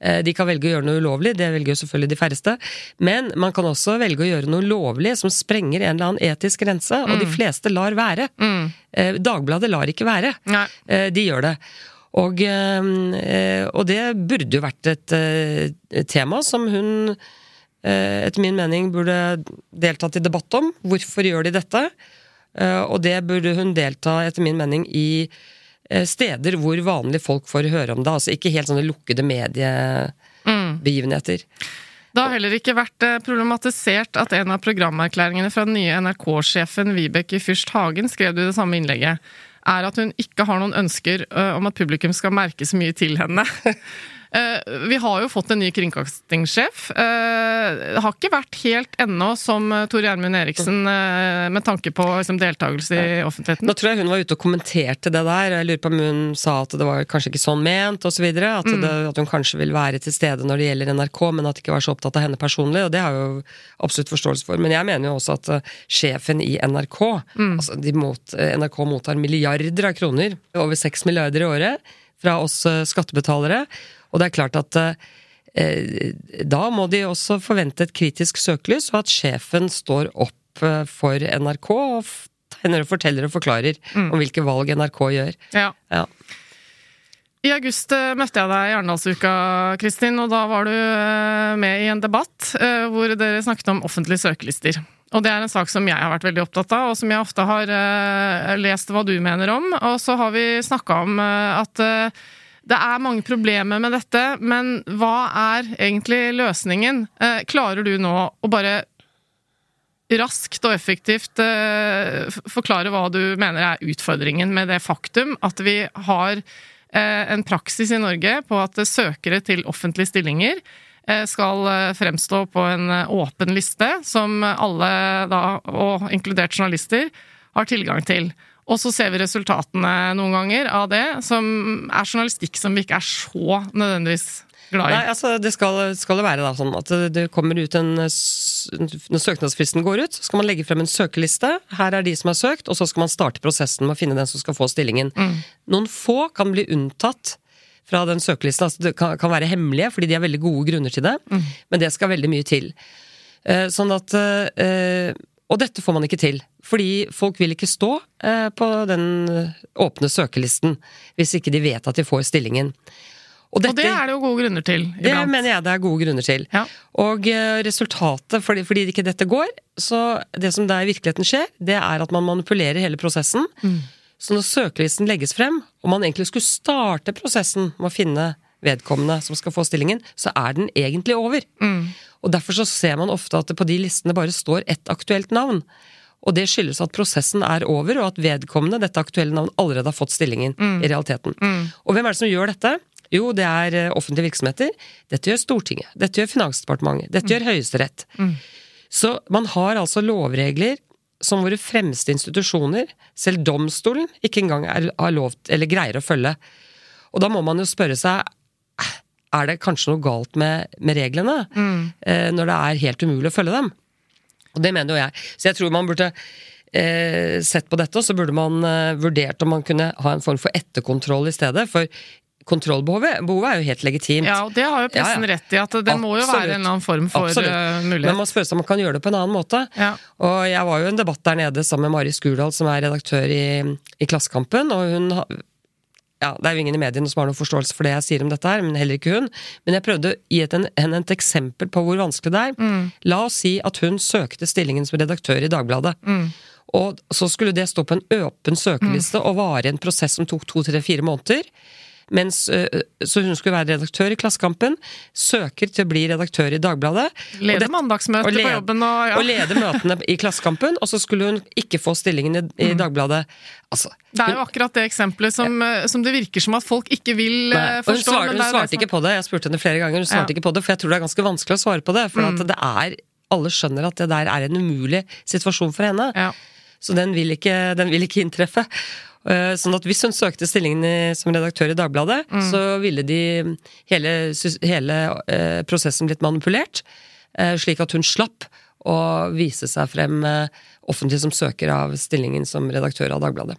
Eh, De kan velge å gjøre noe ulovlig, det velger jo selvfølgelig de færreste. Men man kan også velge å gjøre noe lovlig som sprenger en eller annen etisk grense, og de fleste lar være. Mm. Dagbladet lar ikke være. Nei. Eh, De gjør det. Og, eh, og det burde jo vært et eh, tema som hun eh, etter min mening burde deltatt i debatt om. Hvorfor gjør de dette? Og det burde hun delta, etter min mening, i steder hvor vanlige folk får høre om det. Altså ikke helt sånne lukkede mediebegivenheter. Det har heller ikke vært problematisert at en av programerklæringene fra den nye NRK-sjefen Vibeke Fyrst Hagen skrev du det samme innlegget, er at hun ikke har noen ønsker eh, om at publikum skal merke så mye til henne. Eh, Vi har jo fått en ny kringkastingssjef. Eh, Det har ikke vært helt ennå som eh, Tor Gjermund Eriksen eh, med tanke på liksom, deltakelse i offentligheten. Nå tror jeg hun var ute og kommenterte det der. Jeg lurer på om hun sa at det var kanskje ikke sånn ment, osv. At, det- at hun kanskje vil være til stede når det gjelder NRK, men at det ikke var så opptatt av henne personlig. Og det har jeg jo absolutt forståelse for. Men jeg mener jo også at eh, sjefen i NRK altså de mot, eh, NRK mottar milliarder av kroner, over seks milliarder i året, fra oss eh, skattebetalere. Og det er klart at eh, da må de også forvente et kritisk søkelys, og at sjefen står opp eh, for NRK og tegner og forteller og forklarer om hvilke valg NRK gjør. Ja. Ja. I august eh, møtte jeg deg i Arendalsuka, Kristin, og da var du eh, med i en debatt eh, hvor dere snakket om offentlige søkelister. Og det er en sak som jeg har vært veldig opptatt av, og som jeg ofte har lest hva du mener om. Og så har vi snakka om at det er mange problemer med dette, men hva er egentlig løsningen? Eh, Klarer du nå å bare raskt og effektivt eh, forklare hva du mener er utfordringen med det faktum at vi har eh, en praksis i Norge på at søkere til offentlige stillinger eh, skal eh, fremstå på en eh, åpen liste, som alle, da, og inkludert journalister, har tilgang til. Og så ser vi resultatene noen ganger av det, som er journalistikk som vi ikke er så nødvendigvis glad i. Nei, altså Det skal, skal det være da sånn at det, kommer ut en Når søknadsfristen går ut, så skal man legge frem en søkeliste. Her er de som har søkt, og så skal man starte prosessen med å finne den som skal få stillingen. Noen få kan bli unntatt fra den søkelisten. Altså det kan, kan være hemmelige, fordi de har veldig gode grunner til det. Men det skal veldig mye til. Eh, sånn at eh, Og dette får man ikke til. Fordi folk vil ikke stå eh, på den åpne søkelisten hvis ikke de vet at de får stillingen. og det er det jo gode grunner til. Det mener jeg det er gode grunner til. Ja. Og eh, resultatet, fordi, fordi ikke dette går, så det som der i virkeligheten skjer, det er at man manipulerer hele prosessen. Så når søkelisten legges frem, og man egentlig skulle starte prosessen med å finne vedkommende som skal få stillingen, så er den egentlig over. Og derfor så ser man ofte at det på de listene bare står ett aktuelt navn. Og det skyldes at prosessen er over, og at vedkommende, dette aktuelle navn, allerede har fått stillingen i realiteten. Og hvem er det som gjør dette? Jo, det er eh, offentlige virksomheter. Dette gjør Stortinget. Dette gjør Finansdepartementet. Dette gjør Høyesterett. Så man har altså lovregler som våre fremste institusjoner, selv domstolen, ikke engang er, har lov eller greier å følge. Og da må man jo spørre seg "Eh, er det kanskje noe galt med, med reglene, eh, når det er helt umulig å følge dem. Og det mener jo jeg. Så jeg tror man burde eh, sett på dette, og så burde man eh, vurdert om man kunne ha en form for etterkontroll i stedet. For kontrollbehovet behovet er jo helt legitimt. Ja, og det har jo pressen Ja, ja. rett i, at det må jo være en eller annen form for Absolutt. mulighet. Men man spør seg om man kan gjøre det på en annen måte. Ja. Og jeg var jo i en debatt der nede sammen med Mari Skurdal, som er redaktør i, i Klassekampen, og hun ja, Det er jo ingen i mediene som har noen forståelse for det jeg sier om dette, her, men heller ikke hun. Men jeg prøvde å gi en, et eksempel på hvor vanskelig det er. La oss si at hun søkte stillingen som redaktør i Dagbladet. Og så skulle det stå på en åpen søkeliste og vare i en prosess som tok to, tre, fire måneder. Mens, øh, så hun skulle være redaktør i Klassekampen, søker til å bli redaktør i Dagbladet. Lede det- på jobben og ja. og lede møtene i Klassekampen, og så skulle hun ikke få stillingen i, i Dagbladet. Altså, Det er jo akkurat det eksempelet som, ja. som det virker som at folk ikke vil Nei, forstå. hun, svar, hun svarte ikke på det. Jeg spurte henne flere ganger, hun svarte Ja. Mm. ikke på det, for jeg tror det er ganske vanskelig å svare på det. For at det er Alle skjønner at det der er en umulig situasjon for henne. ja. Så den vil ikke, den vil ikke inntreffe. Eh, Sånn at Hvis hun søkte stillingen som redaktør i Dagbladet, Mm. så ville de hele, hele eh, prosessen blitt manipulert, eh, slik at hun slapp å vise seg frem offentlig som søker av stillingen som redaktør av Dagbladet.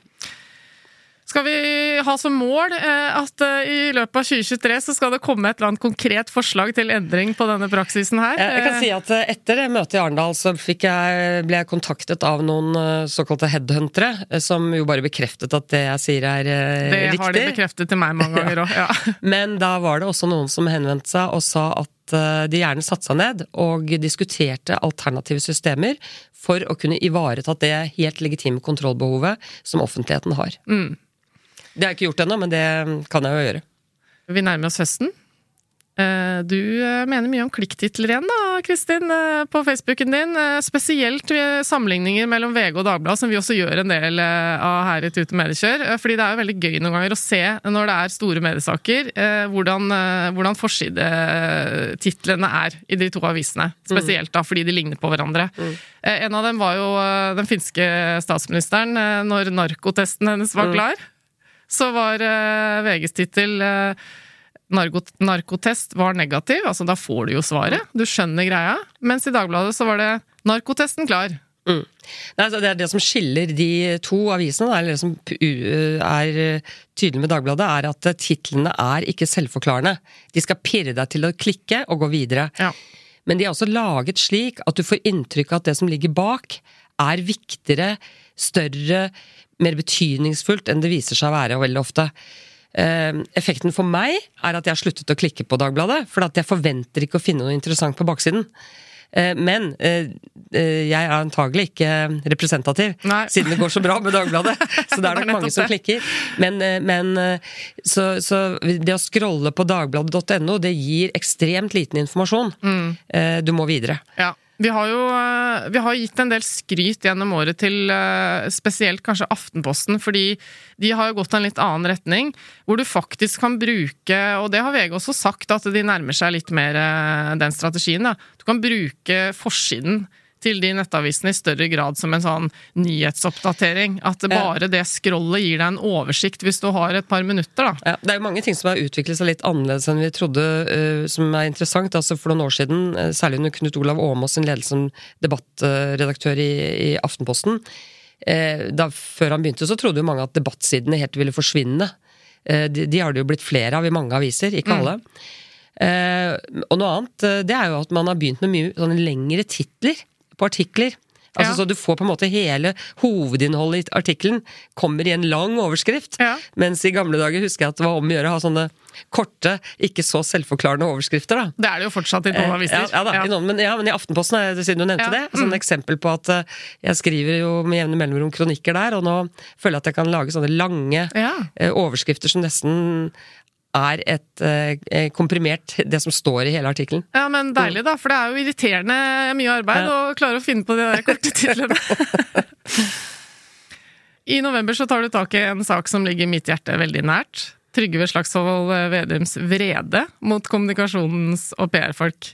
Skal vi ha som mål eh, at eh, i løpet av 2023 så skal det komme et eller annet konkret forslag til endring på denne praksisen her? Jeg, jeg kan si at eh, Etter det møtet i Arendal så jeg, ble jeg kontaktet av noen eh, såkalte headhuntere, eh, som jo bare bekreftet at det jeg sier er eh, det riktig. har de bekreftet til meg mange ganger òg. Ja. Men da var det også noen som henvendte seg og sa at eh, de gjerne satte seg ned og diskuterte alternative systemer for å kunne ivareta det helt legitime kontrollbehovet som offentligheten har. Mm. Det har jeg ikke gjort ennå, men det kan jeg jo gjøre. Vi nærmer oss høsten. Eh, Du eh, mener mye om klikktitler igjen, da, Kristin, eh, på Facebooken din. Spesielt sammenligninger mellom VG og Dagbladet, som vi også gjør en del av her i Tute Mediekjør. Fordi det er jo veldig gøy noen ganger å se, når det er store mediesaker, hvordan, hvordan forsidetitlene er i de to avisene. Spesielt da, fordi de ligner på hverandre. Mm. En av dem var jo den finske statsministeren, når narkotesten hennes var klar. Så var uh, VGs tittel uh, narkotest var negativ, altså da får du jo svaret. Du skjønner greia. Mens i Dagbladet så var det narkotesten klar. Mm. Nei, altså, det er det som skiller de to avisene, eller det som er eh, tydelig med Dagbladet, er at titlene er ikke selvforklarende. De skal pirre deg til å klikke og gå videre. Ja. Men de er også laget slik at du får inntrykk av at det som ligger bak, er viktigere, større, mer betydningsfullt enn det viser seg å være veldig ofte. Eh, effekten for meg er at jeg har sluttet å klikke på Dagbladet, for jeg forventer ikke å finne noe interessant på baksiden. Eh, men eh, eh, jeg er antagelig ikke representativ, Nei. siden det går så bra med Dagbladet. Så det er Det er nok mange som klikker. Men, eh, men så, så det å scrolle på dagbladet.no, det gir ekstremt liten informasjon. Mm. Du må videre. Ja. Vi har jo eh, vi har gitt en del skryt gjennom året til eh, spesielt kanskje Aftenposten, fordi de har jo gått en litt annen retning, hvor du faktisk kan bruke, og det har VG også sagt, at de nærmer seg litt mer eh, den strategien. Da. Du kan bruke forsiden til de nettavisene i større grad som en sånn nyhetsoppdatering. At bare det scrollet gir deg en oversikt hvis du har et par minutter, da. Ja, det er jo mange ting som har utviklet seg litt annerledes enn vi trodde, uh, som er interessant. Altså For noen år siden, eh, særlig under Knut Olav Åmås sin ledelse som debattredaktør i, i Aftenposten, uh, da Før han begynte, så trodde jo mange at debattsidene helt ville forsvinne. De, de har det jo blitt flere av i mange aviser, ikke alle. Eh, og noe annet, det er jo at man har begynt med mye sånne lengre titler på artikler. Altså Ja. Så du får på en måte hele hovedinnholdet i artikkelen kommer i en lang overskrift. Ja. Mens i gamle dager husker jeg at det var om å gjøre å ha sånne korte, ikke så selvforklarende overskrifter. da. Det er det jo fortsatt i noen Eh, aviser. Ja, ja, Ja. Men, men i Aftenposten, det- siden du nevnte det, sånn eksempel på at eh, jeg skriver jo med jevne mellomrom kronikker der, og nå føler jeg at jeg kan lage sånne lange eh, overskrifter som nesten er et eh, komprimert det som står i hele artikkelen. Ja, men deilig, da. For det er jo irriterende mye arbeid å klare å finne på de der korte titlene. I november så tar du tak i en sak som ligger mitt hjerte veldig nært. Trygve Slagsvold Vedums vrede mot kommunikasjonens og PR-folk.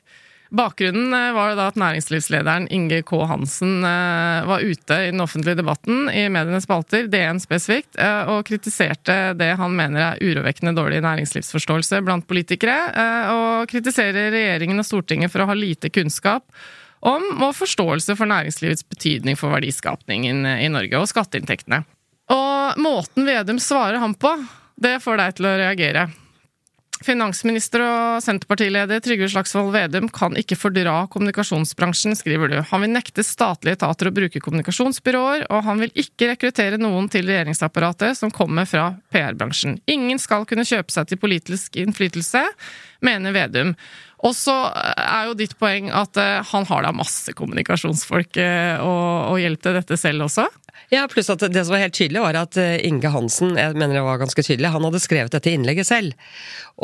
Bakgrunnen eh, var da at næringslivslederen Inge K. Hansen eh, var ute i den offentlige debatten i medienes spalter, DN spesifikt, eh, og kritiserte det han mener er urovekkende dårlig næringslivsforståelse blant politikere, og kritiserer regjeringen og Stortinget for å ha lite kunnskap om og forståelse for næringslivets betydning for verdiskapningen i Norge og skatteinntektene. Og måten Vedum svarer ham på, det får deg til å reagere. Finansminister og Senterpartileder Trygve Slagsvold Vedum kan ikke fordra kommunikasjonsbransjen, skriver du. Han vil nekte statlige etater å bruke kommunikasjonsbyråer, og han vil ikke rekruttere noen til regjeringsapparatet som kommer fra PR-bransjen. Ingen skal kunne kjøpe seg til politisk innflytelse, mener Vedum. Og så er jo ditt poeng at eh, han har da masse kommunikasjonsfolk å og, og hjelp til dette selv også. Ja, pluss at det som var helt tydelig, var at eh, Inge Hansen, jeg mener det var ganske tydelig, han hadde skrevet dette innlegget selv.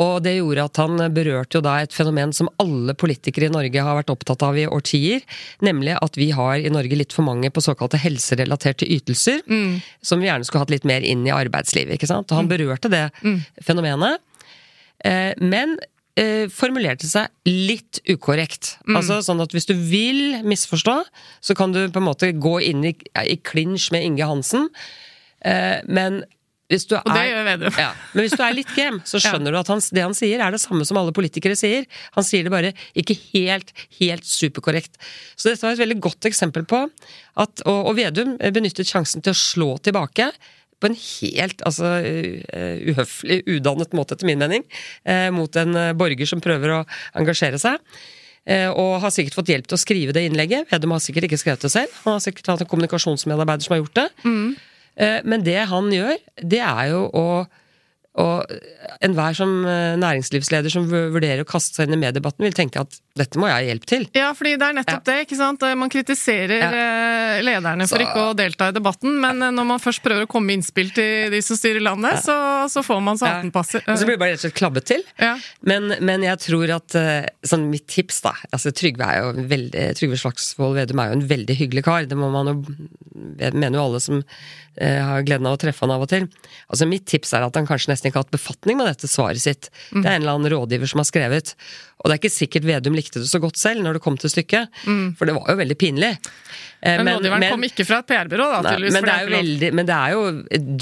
Og det gjorde at han berørte jo da et fenomen som alle politikere i Norge har vært opptatt av i årtier, nemlig at vi har i Norge litt for mange på såkalte helserelaterte ytelser, som vi gjerne skulle hatt litt mer inn i arbeidslivet, ikke sant. Og han berørte det fenomenet. Eh, Men eh, formulerte seg litt ukorrekt. Altså sånn at hvis du vil misforstå, så kan du på en måte gå inn i, i klinsj med Inge Hansen. Eh, men hvis du Og det er gjør Vedum. ja, men hvis du er litt game, så skjønner du at han, det han sier, er det samme som alle politikere sier. Han sier det bare ikke helt, helt superkorrekt. Så dette var et veldig godt eksempel på at Og, og Vedum benyttet sjansen til å slå tilbake på en helt altså, uh, uhøflig, udannet måte, etter min mening, eh, mot en eh, borger som prøver å engasjere seg. Eh, og har sikkert fått hjelp til å skrive det innlegget. Vedum har sikkert ikke skrevet det selv. Han har sikkert hatt en kommunikasjonsmedarbeider som har gjort det. Mm. men det han gjør, det er jo å Og enhver som eh, næringslivsleder som vurderer å kaste seg inn i mediedebatten, vil tenke at dette må jeg ha hjelp til. Ja, fordi det er nettopp det, ikke sant. Man kritiserer ja. lederne for Så- ikke å delta i debatten, men eh, når man først prøver å komme med innspill til de som styrer landet, så, så får man så Ja. hatten passer. Og så blir det bare rett og slett klabbet til. Ja. Men, men jeg tror at eh, sånn mitt tips, da altså Trygve er jo en veldig Trygve Slagsvold Vedum er jo en veldig hyggelig kar. Det må man jo Jeg mener jo alle som eh, har gleden av å treffe han av og til. Altså Mitt tips er at han kanskje nesten ikke har hatt befatning med dette svaret sitt. Mm. Det er en eller annen rådgiver som har skrevet. Og det er ikke sikkert Vedum likte det så godt selv når det kom til stykket, for det var jo veldig pinlig. Eh, Mm. Men, rådgiveren kom ikke fra et PR-byrå, da, Nei, men, det veldig, men det er jo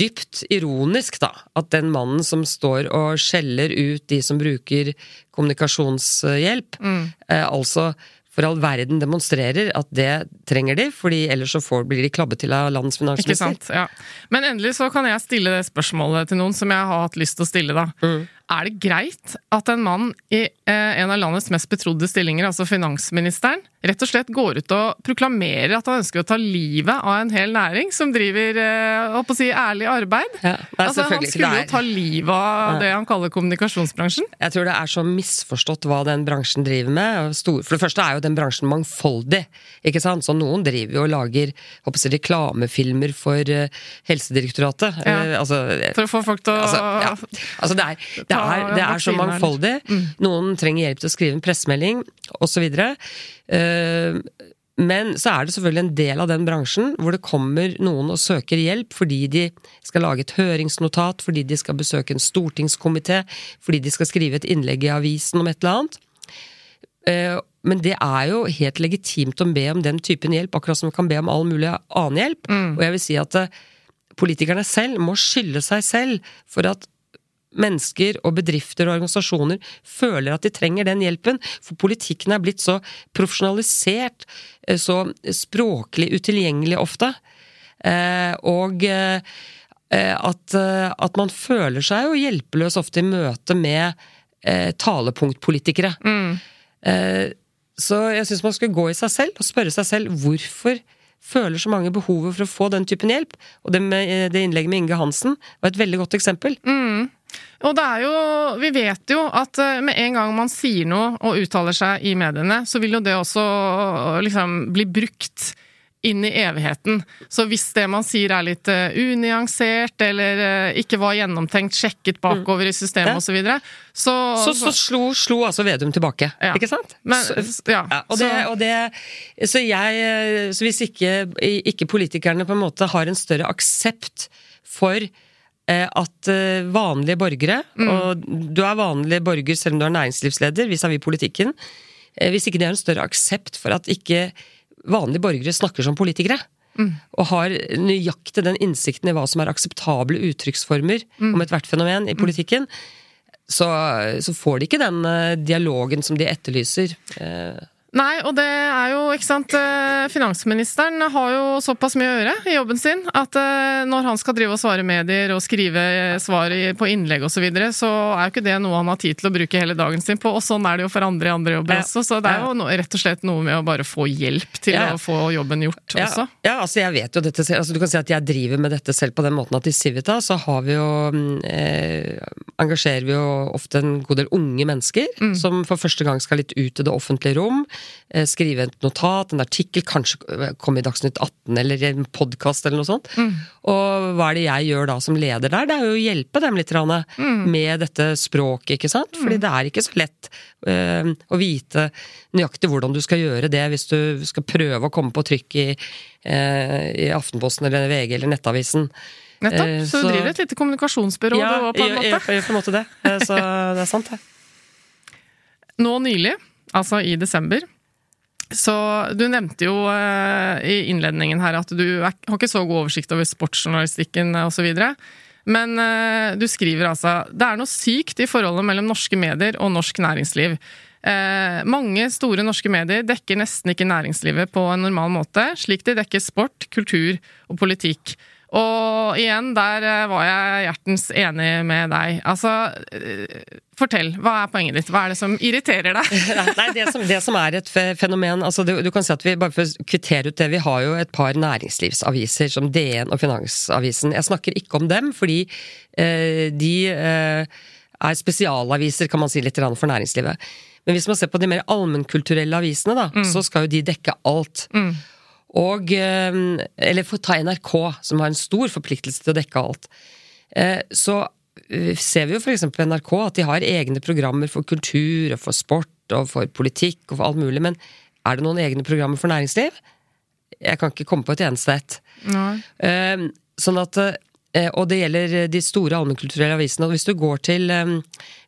dypt ironisk, da, at den mannen som står og skjeller ut de som bruker kommunikasjonshjelp, Mm. eh, altså for all verden demonstrerer at det trenger de, fordi ellers så får, blir de klabbet til av landets Ikke sant, ja. Men endelig så kan jeg stille det spørsmålet til noen som jeg har hatt lyst til å stille, da. Mm. Er det greit at en mann i eh, en av landets mest betrodde stillinger, altså finansministeren, rett og slett går ut og proklamerer at han ønsker å ta livet av en hel næring som driver eh, på å si, ærlig arbeid? Ja, altså, han skulle jo ta livet av det han kaller kommunikasjonsbransjen. Jeg tror det er så misforstått hva den bransjen driver med. for det første er jo den bransjen mangfoldig. ikke sant? Så Noen driver jo og lager håper jeg, reklamefilmer for eh, Helsedirektoratet. Ja. Eh, altså, For å få folk til å Altså, altså det, er, det, Ta er, det er så mangfoldig. Noen trenger hjelp til å skrive en pressemelding, osv. Uh, men så er det selvfølgelig en del av den bransjen hvor det kommer noen og søker hjelp fordi de skal lage et høringsnotat, fordi de skal besøke en stortingskomité, fordi de skal skrive et innlegg i avisen om et eller annet. Eh, Men det er jo helt legitimt å be om den typen hjelp, akkurat som vi kan be om all mulig annen hjelp. Og jeg vil si at eh, politikerne selv må skylde seg selv for at mennesker og bedrifter og organisasjoner føler at de trenger den hjelpen, for politikken er blitt så profesjonalisert, eh, så språklig utilgjengelig ofte, eh, og eh, at, at man føler seg jo hjelpeløs ofte i møte med talepunktpolitikere. Mm. Så jeg syns man skulle gå i seg selv og spørre seg selv hvorfor føler så mange behovet for å få den typen hjelp. Og det, med, det innlegget med Inge Hansen var et veldig godt eksempel. Og det er jo Vi vet jo at eh, med en gang man sier noe og uttaler seg i mediene, så vil jo det også liksom bli brukt inn i evigheten. Så hvis det man sier er litt eh, unyansert, eller eh, ikke var gjennomtenkt, sjekket bakover i systemet Ja. osv., så, videre, så, Så, så slo, slo altså Vedum tilbake, Ja. ikke sant? Men, ja, ja, og, det, og det Så jeg Så hvis ikke, ikke politikerne på en måte har en større aksept for at eh, vanlige borgere, Mm. og du er vanlig borger selv om du er næringslivsleder vis-à-vis politikken, eh, hvis ikke det er en større aksept for at ikke vanlige borgere snakker som politikere, Mm. og har nøyaktig den innsikten i hva som er akseptable uttrykksformer Mm. om ethvert fenomen i politikken, så, så får de ikke den eh, dialogen som de etterlyser. Eh, Nei, og det er jo, ikke sant eh, Finansministeren har jo såpass mye å gjøre i jobben sin at eh, når han skal drive og svare medier og skrive svar på innlegg osv., så, videre, så er jo ikke det noe han har tid til å bruke hele dagen sin på. Og sånn er det jo for andre i andre jobber også, så det er jo rett og slett noe med å bare få hjelp til Ja. å få jobben gjort ja, også. ja, altså jeg vet jo dette selv. Altså du kan si at jeg driver med dette selv på den måten at i Civita så har vi jo mm, eh, Engasjerer vi jo ofte en god del unge mennesker Mm. som for første gang skal litt ut i det offentlige rom. Eh, skrive et notat, en artikkel, kanskje komme i Dagsnytt 18 eller en podkast eller noe sånt. Mm. Og hva er det jeg gjør da som leder der? Det er jo å hjelpe dem litt grann, Mm. med dette språket, ikke sant? Fordi det er ikke så lett eh, å vite nøyaktig hvordan du skal gjøre det hvis du skal prøve å komme på trykk i, eh, i Aftenposten eller VG eller Nettavisen. Nettopp. Så du driver et lite kommunikasjonsbyrå du òg, på en jeg, jeg, måte. jeg gjør på en måte det. Så det er sant, det. Nå nylig, altså i desember, så du nevnte jo eh, i innledningen her at du har ikke så god oversikt over sportsjournalistikken osv. Men eh, du skriver altså det er noe sykt i forholdet mellom norske medier og norsk næringsliv. Eh, mange store norske medier dekker nesten ikke næringslivet på en normal måte, slik de dekker sport, kultur og politikk. Og igjen, der eh, var jeg hjertens enig med deg. Altså, eh, fortell. Hva er poenget ditt? Hva er det som irriterer deg? Nei, det som, det som er et fenomen altså du, du kan si at vi bare for å kvittere ut det, vi har jo et par næringslivsaviser som DN og Finansavisen. Jeg snakker ikke om dem, fordi eh, de eh, er spesialaviser, kan man si, litt for næringslivet. Men hvis man ser på de mer allmennkulturelle avisene, da, så skal jo de dekke alt. Og eh, Eller for å ta NRK, som har en stor forpliktelse til å dekke alt. Eh, Så eh, ser vi jo f.eks. på NRK at de har egne programmer for kultur og for sport og for politikk og for alt mulig, men er det noen egne programmer for næringsliv? Jeg kan ikke komme på et eneste et. Sånn at Og det gjelder de store allmennkulturelle avisene. Og hvis du går til eh,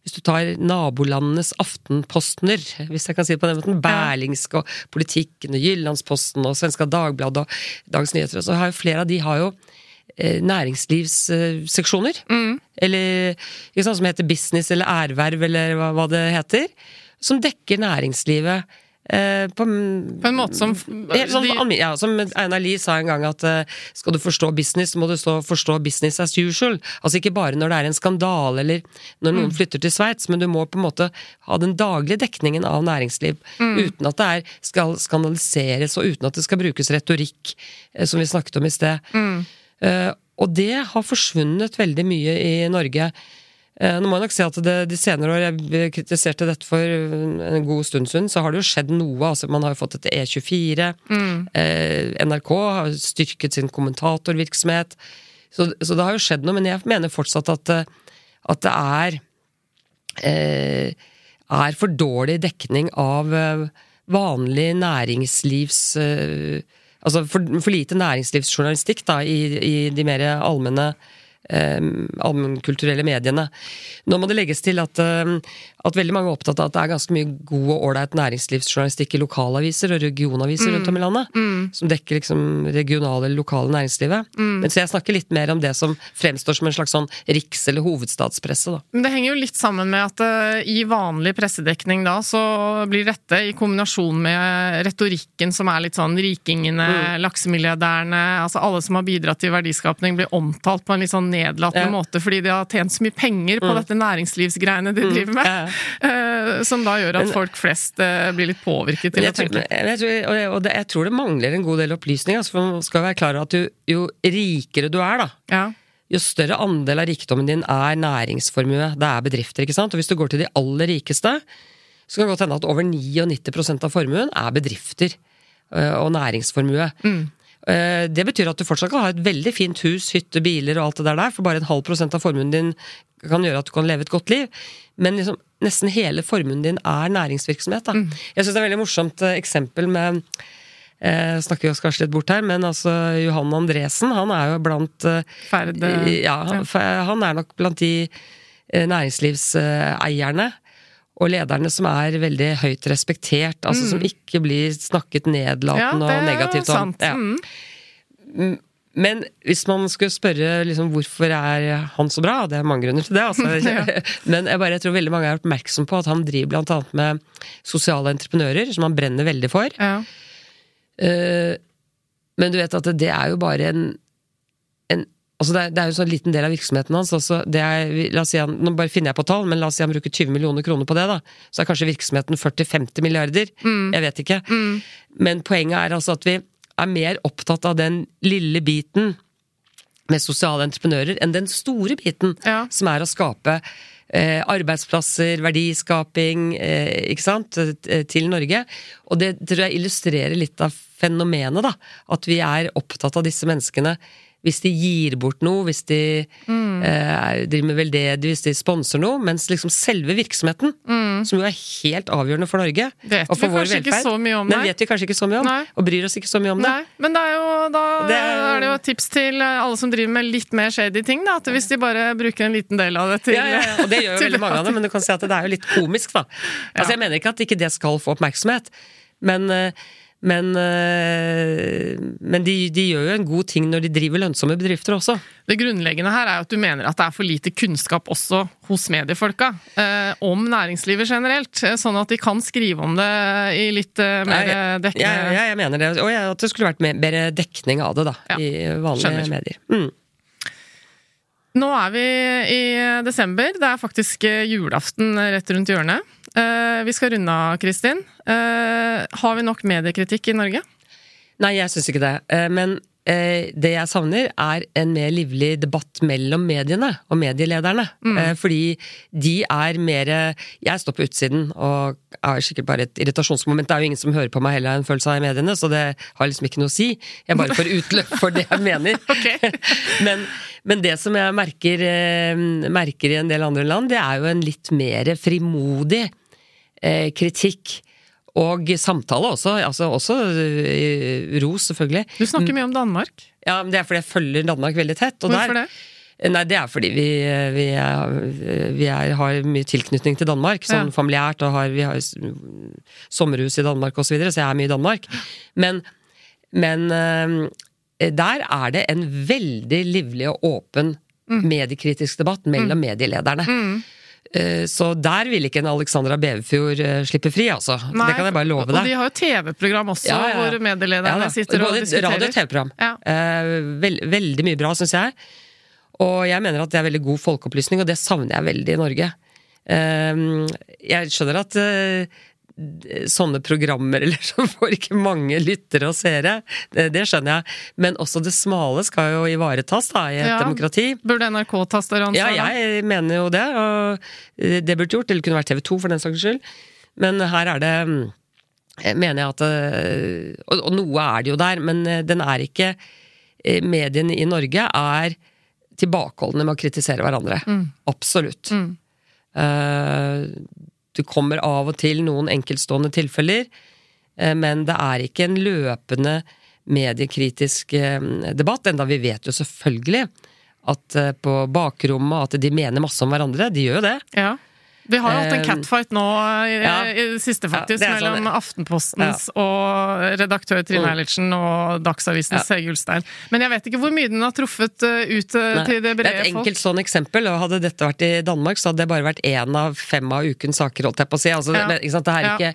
Hvis du tar nabolandenes aftenpostener, hvis jeg kan si det på den måten, Berlingske og Politikken og Jyllandsposten og Svenska Dagbladet og Dagens Nyheter, så har jo flere av de har jo næringslivsseksjoner. næringslivsseksjoner. Eller ikke sant, som heter business eller erverv eller hva, hva det heter. Som dekker næringslivet eh, på, På en måte som Helt sånn, ja, som Einar Lie sa en gang, at eh, skal du forstå business, så må du stå, forstå business as usual. Altså ikke bare når det er en skandale eller når noen flytter til Sveits, men du må på en måte ha den daglige dekningen av næringsliv. Uten at det er, skal skandaliseres, og uten at det skal brukes retorikk, eh, som vi snakket om i sted. Eh, og det har forsvunnet veldig mye i Norge. Eh, Nå må jeg nok si at det, de senere år, jeg kritiserte dette for en god stund siden, så har det jo skjedd noe. altså Man har jo fått et E24. Eh, NRK har styrket sin kommentatorvirksomhet. Så, så det har jo skjedd noe, men jeg mener fortsatt at, eh, at det er eh, er for dårlig dekning av eh, vanlig næringslivs... eh, Altså for, for lite næringslivsjournalistikk da, i, i de mer allmenne eh, allmennkulturelle mediene. Nå må det legges til at, eh, at veldig mange er opptatt av at det er ganske mye god og ålreit næringslivsjournalistikk i lokalaviser og regionaviser rundt om i landet, som dekker liksom regionale eller lokale næringslivet. Men så jeg snakker litt mer om det som fremstår som en slags sånn riks- eller hovedstadspresse. da. Men det henger jo litt sammen med at eh, i vanlig pressedekning da, så blir dette i kombinasjon med retorikken som er litt sånn rikingene, Mm. laksemilliardærene, altså alle som har bidratt til verdiskapning, blir omtalt på en litt sånn nedlatende. Mm. måte fordi de har tjent så mye penger på dette næringslivsgreiene de driver med. Eh, Som da gjør at folk flest eh, blir litt påvirket til å tenke. jeg, tror, og det, jeg tror det mangler en god del opplysning. Altså, for man skal være klar over at du, jo rikere du er, da, Ja. jo større andel av rikdommen din er næringsformue. Det er bedrifter, ikke sant. Og hvis du går til de aller rikeste, så kan det godt hende at over 99% av formuen er bedrifter øh, og næringsformue. Eh, Det betyr at du fortsatt kan ha et veldig fint hus, hytte, biler og alt det der for bare en halv prosent av formuen din kan gjøre at du kan leve et godt liv. Men liksom, nesten hele formuen din er næringsvirksomhet. Da. Jeg syns det er et veldig morsomt eh, eksempel med eh, snakker jo kanskje litt bort her, men altså Johan Andresen, han er jo blant eh, Ferd, eh, ja, han, han er nok blant de eh, næringslivseierne og lederne som er veldig høyt respektert, altså som ikke blir snakket nedlatende Ja, og negativt om. sant. Ja. Mm. Men hvis man skulle spørre liksom, hvorfor er han så bra, det er mange grunner til det, altså. Ja. men jeg, bare, jeg tror veldig mange er oppmerksom på at han driver annet med sosiale entreprenører, som han brenner veldig for. Ja. Uh, men du vet at det er jo bare en Altså det, er, det er jo en sånn liten del av virksomheten hans. Altså det er, si han, nå bare finner jeg på tall, men la oss si han bruker 20 millioner kroner på det. da Så er kanskje virksomheten 40-50 milliarder. Jeg vet ikke. Men poenget er altså at vi er mer opptatt av den lille biten med sosiale entreprenører enn den store biten, Ja. som er å skape eh, arbeidsplasser, verdiskaping, eh, ikke sant, til Norge. Og det tror jeg illustrerer litt av fenomenet, da. At vi er opptatt av disse menneskene. Hvis de gir bort noe, hvis de eh, driver med veldedig, hvis de sponser noe. Mens liksom selve virksomheten, som jo er helt avgjørende for Norge Vet og for vår ikke velferd, så mye om, den nei. vet vi kanskje ikke så mye om. Nei. Og bryr oss ikke så mye om det. Nei, men det er jo, da Det er- er det jo tips til alle som driver med litt mer shady ting, da. At hvis de bare bruker en liten del av det til Ja, ja, ja, og det gjør jo veldig mange av dem, men du kan si at det er jo litt komisk, da. Altså. Jeg mener ikke at ikke det skal få oppmerksomhet, men, eh, Men, eh, men de, de gjør jo en god ting når de driver lønnsomme bedrifter også. Det grunnleggende her er at du mener at det er for lite kunnskap også hos mediefolka eh, om næringslivet generelt, eh, sånn at de kan skrive om det i litt eh, mer dekkende jeg, jeg, jeg mener det. Og at det skulle vært mer, bedre dekning av det, da. Ja, I vanlige skjønner. medier. Mm. Nå er vi i desember. Det er faktisk eh, julaften rett rundt hjørnet. Eh, Vi skal runde av, Kristin. Eh, Har vi nok mediekritikk i Norge? Nei, jeg syns ikke det. Eh, Men det jeg savner, er en mer livlig debatt mellom mediene og medielederne. Eh, Fordi de er mer Jeg står på utsiden og er sikkert bare et irritasjonsmoment. Det er jo ingen som hører på meg heller, har en følelse av i mediene, så det har liksom ikke noe å si. Jeg bare får utløp for det jeg mener. men, men det som jeg merker, merker i en del andre land, det er jo en litt mer frimodig kritikk. Og samtale også. Altså også eh, ros, selvfølgelig. Du snakker mye om Danmark. Ja, men Det er fordi jeg følger Danmark veldig tett. Hvorfor der, det? Nei, det er fordi vi, vi, er, vi er, har mye tilknytning til Danmark, sånn Ja. familiært, og har, vi har sommerhus i Danmark osv., så, videre, så jeg er mye i Danmark. Men, men eh, der er det en veldig livlig og åpen Mm. mediekritisk debatt mellom medielederne. Eh, Så der vil ikke en Alexandra Beverfjord eh, slippe fri, altså. Nei, det kan jeg bare love deg. Og de har jo TV-program også, Ja, ja, hvor medielederne Ja sitter og diskuterer. radio og TV-program. Eh, vel, veldig mye bra, syns jeg. Og jeg mener at det er veldig god folkeopplysning, og det savner jeg veldig i Norge. Eh, jeg skjønner at eh, sånne programmer eller som får ikke mange lyttere og seere, det, det skjønner jeg. Men også det smale skal jo ivaretas da, i et Ja. demokrati. Burde NRK ta større ansvar? Ja, jeg mener jo det, og eh, det burde gjort. Eller kunne vært TV 2 for den saks skyld. Men her er det mm, mener jeg at eh, og, og noe er det jo der, men eh, den er ikke eh, Mediene i Norge er tilbakeholdne med å kritisere hverandre. Absolutt. Mm. Eh, det kommer av og til noen enkeltstående tilfeller, eh, men det er ikke en løpende mediekritisk eh, debatt, enda vi vet jo selvfølgelig at eh, på bakrommet at de mener masse om hverandre. De gjør jo det. Ja. Vi har jo hatt en Eh, catfight nå i, ja. i det siste, faktisk, Ja, sånn mellom Aftenpostens Aftenpostens og redaktør Trine Mm. Eilertsen og Dagsavisens Ja. Hege Ulstein. Men jeg vet ikke hvor mye den har truffet uh, ut uh, Nei, til det det er et et folk. enkelt sånn eksempel, og hadde dette vært i Danmark, så hadde det bare vært én av fem av ukens saker, holdt jeg på å si. Altså, Ja. det? Det er Ja. ikke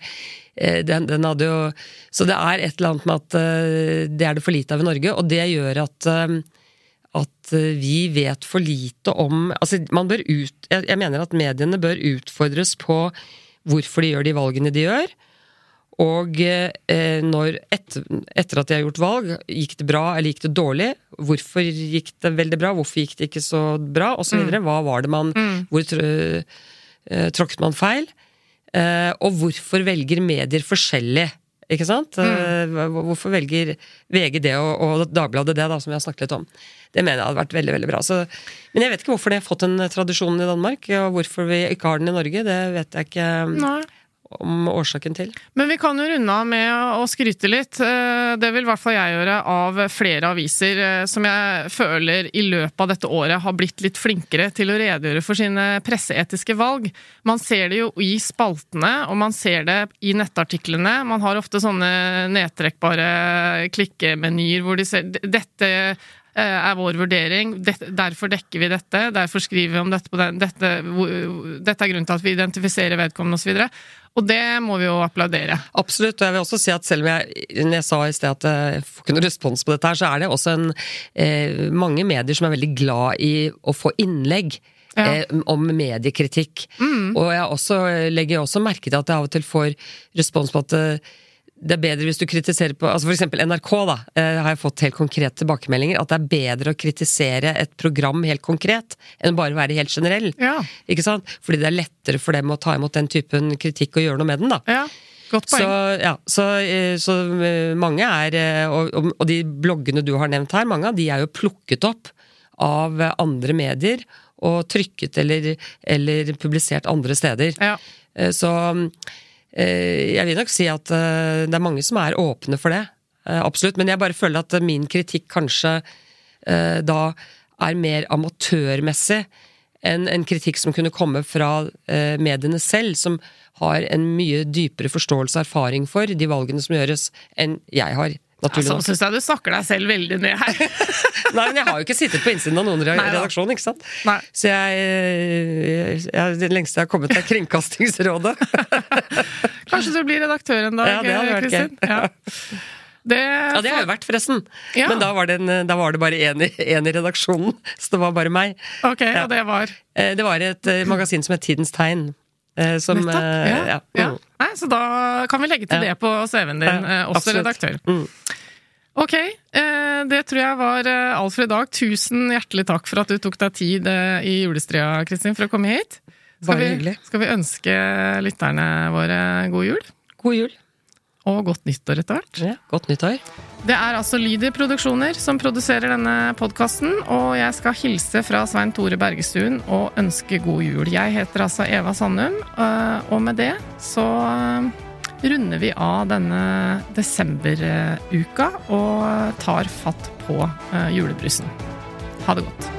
eh, den, den hadde jo Så det er et eller annet med at eh, det er det for lite av i Norge, og det gjør at eh, at eh, vi vet for lite om Altså, man bør ut Jeg, jeg mener at mediene bør utfordres på hvorfor de gjør de valgene de gjør. Og eh, når etter, etter at de har gjort valg, gikk det bra eller gikk det dårlig? Hvorfor gikk det veldig bra, hvorfor gikk det ikke så bra, Og så videre Hva var det man Hvor trø, eh, tråkket man feil? Eh, og hvorfor velger medier forskjellig? Ikke sant? Mm. hvorfor velger VG det og, og Dagbladet det, da, som vi har snakket litt om? Det mener jeg hadde vært veldig veldig bra. Så, men jeg vet ikke hvorfor det har fått en tradisjon i Danmark, og hvorfor vi ikke har den i Norge. Det vet jeg ikke Nei. Om årsaken til. Men vi kan jo runde av med å skryte litt. Eh, Det vil i hvert fall jeg gjøre av flere aviser eh, som jeg føler i løpet av dette året har blitt litt flinkere til å redegjøre for sine presseetiske valg. Man ser det jo i spaltene, og man ser det i nettartiklene. Man har ofte sånne nedtrekkbare klikkemenyer hvor de ser dette er vår vurdering, derfor dekker vi dette, derfor skriver vi om dette på den, dette, dette er grunnen til at vi identifiserer vedkommende osv. Og det må vi jo applaudere. Absolutt, og jeg vil også si at selv om jeg, jeg sa i sted at jeg får ikke noe respons på dette her, så er det også en, eh, mange medier som er veldig glad i å få innlegg. Ja. Eh, om mediekritikk. Og jeg også, legger også merke til at jeg av og til får respons på at eh, det er bedre hvis du kritiserer på altså For eksempel NRK, da, eh, har jeg fått helt konkrete tilbakemeldinger. At det er bedre å kritisere et program helt konkret enn bare å være helt generell. Ja. Ikke sant? Fordi det er lettere for dem å ta imot den typen kritikk og gjøre noe med den, da. Ja, godt Så, poeng. ja, så, eh, så eh, mange er og, og- de bloggene du har nevnt her, mange av de er jo plukket opp av andre medier og trykket eller, eller publisert andre steder. Ja. Så jeg vil nok si at eh, det er mange som er åpne for det. Eh, Absolutt. Men jeg bare føler at min kritikk kanskje eh, da er mer amatørmessig enn en kritikk som kunne komme fra eh, mediene selv, som har en mye dypere forståelse og erfaring for de valgene som gjøres, enn jeg har. Naturlig Sånn nok. syns jeg du snakker deg selv veldig ned her. Nei, men jeg har jo ikke sittet på innsiden av noen redaksjon, ikke sant? Nei. Så jeg, jeg, jeg Det lengste jeg har kommet, er Kringkastingsrådet. Kanskje du blir redaktør en dag, Ja, Kristin? Ja. Det, Ja, det har jeg vært, forresten. Ja. Men da var det, en, da var det bare én i redaksjonen, så det var bare meg. Ok, Ja. og det var Eh, Det var et eh, magasin som het Tidens Tegn. Eh, Som, Nettopp. eh, Ja. ja. ja. Mm. Nei, så da kan vi legge til Ja. det på CV-en din, Ja, eh, også absolutt. redaktør. Mm. Ok, det tror jeg var alt for i dag. Tusen hjertelig takk for at du tok deg tid i julestria, Kristin, for å komme hit. Skal vi, skal vi ønske lytterne våre god jul? God jul. Og godt nyttår etter hvert. Ja. Godt nyttår. Det er altså Lyder Produksjoner som produserer denne podkasten, og jeg skal hilse fra Svein Tore Bergestuen og ønske god jul. Jeg heter altså Eva Sandum, øh, og med det så øh, runder vi av denne desemberuka og tar fatt på øh, julebrusen. Ha det godt.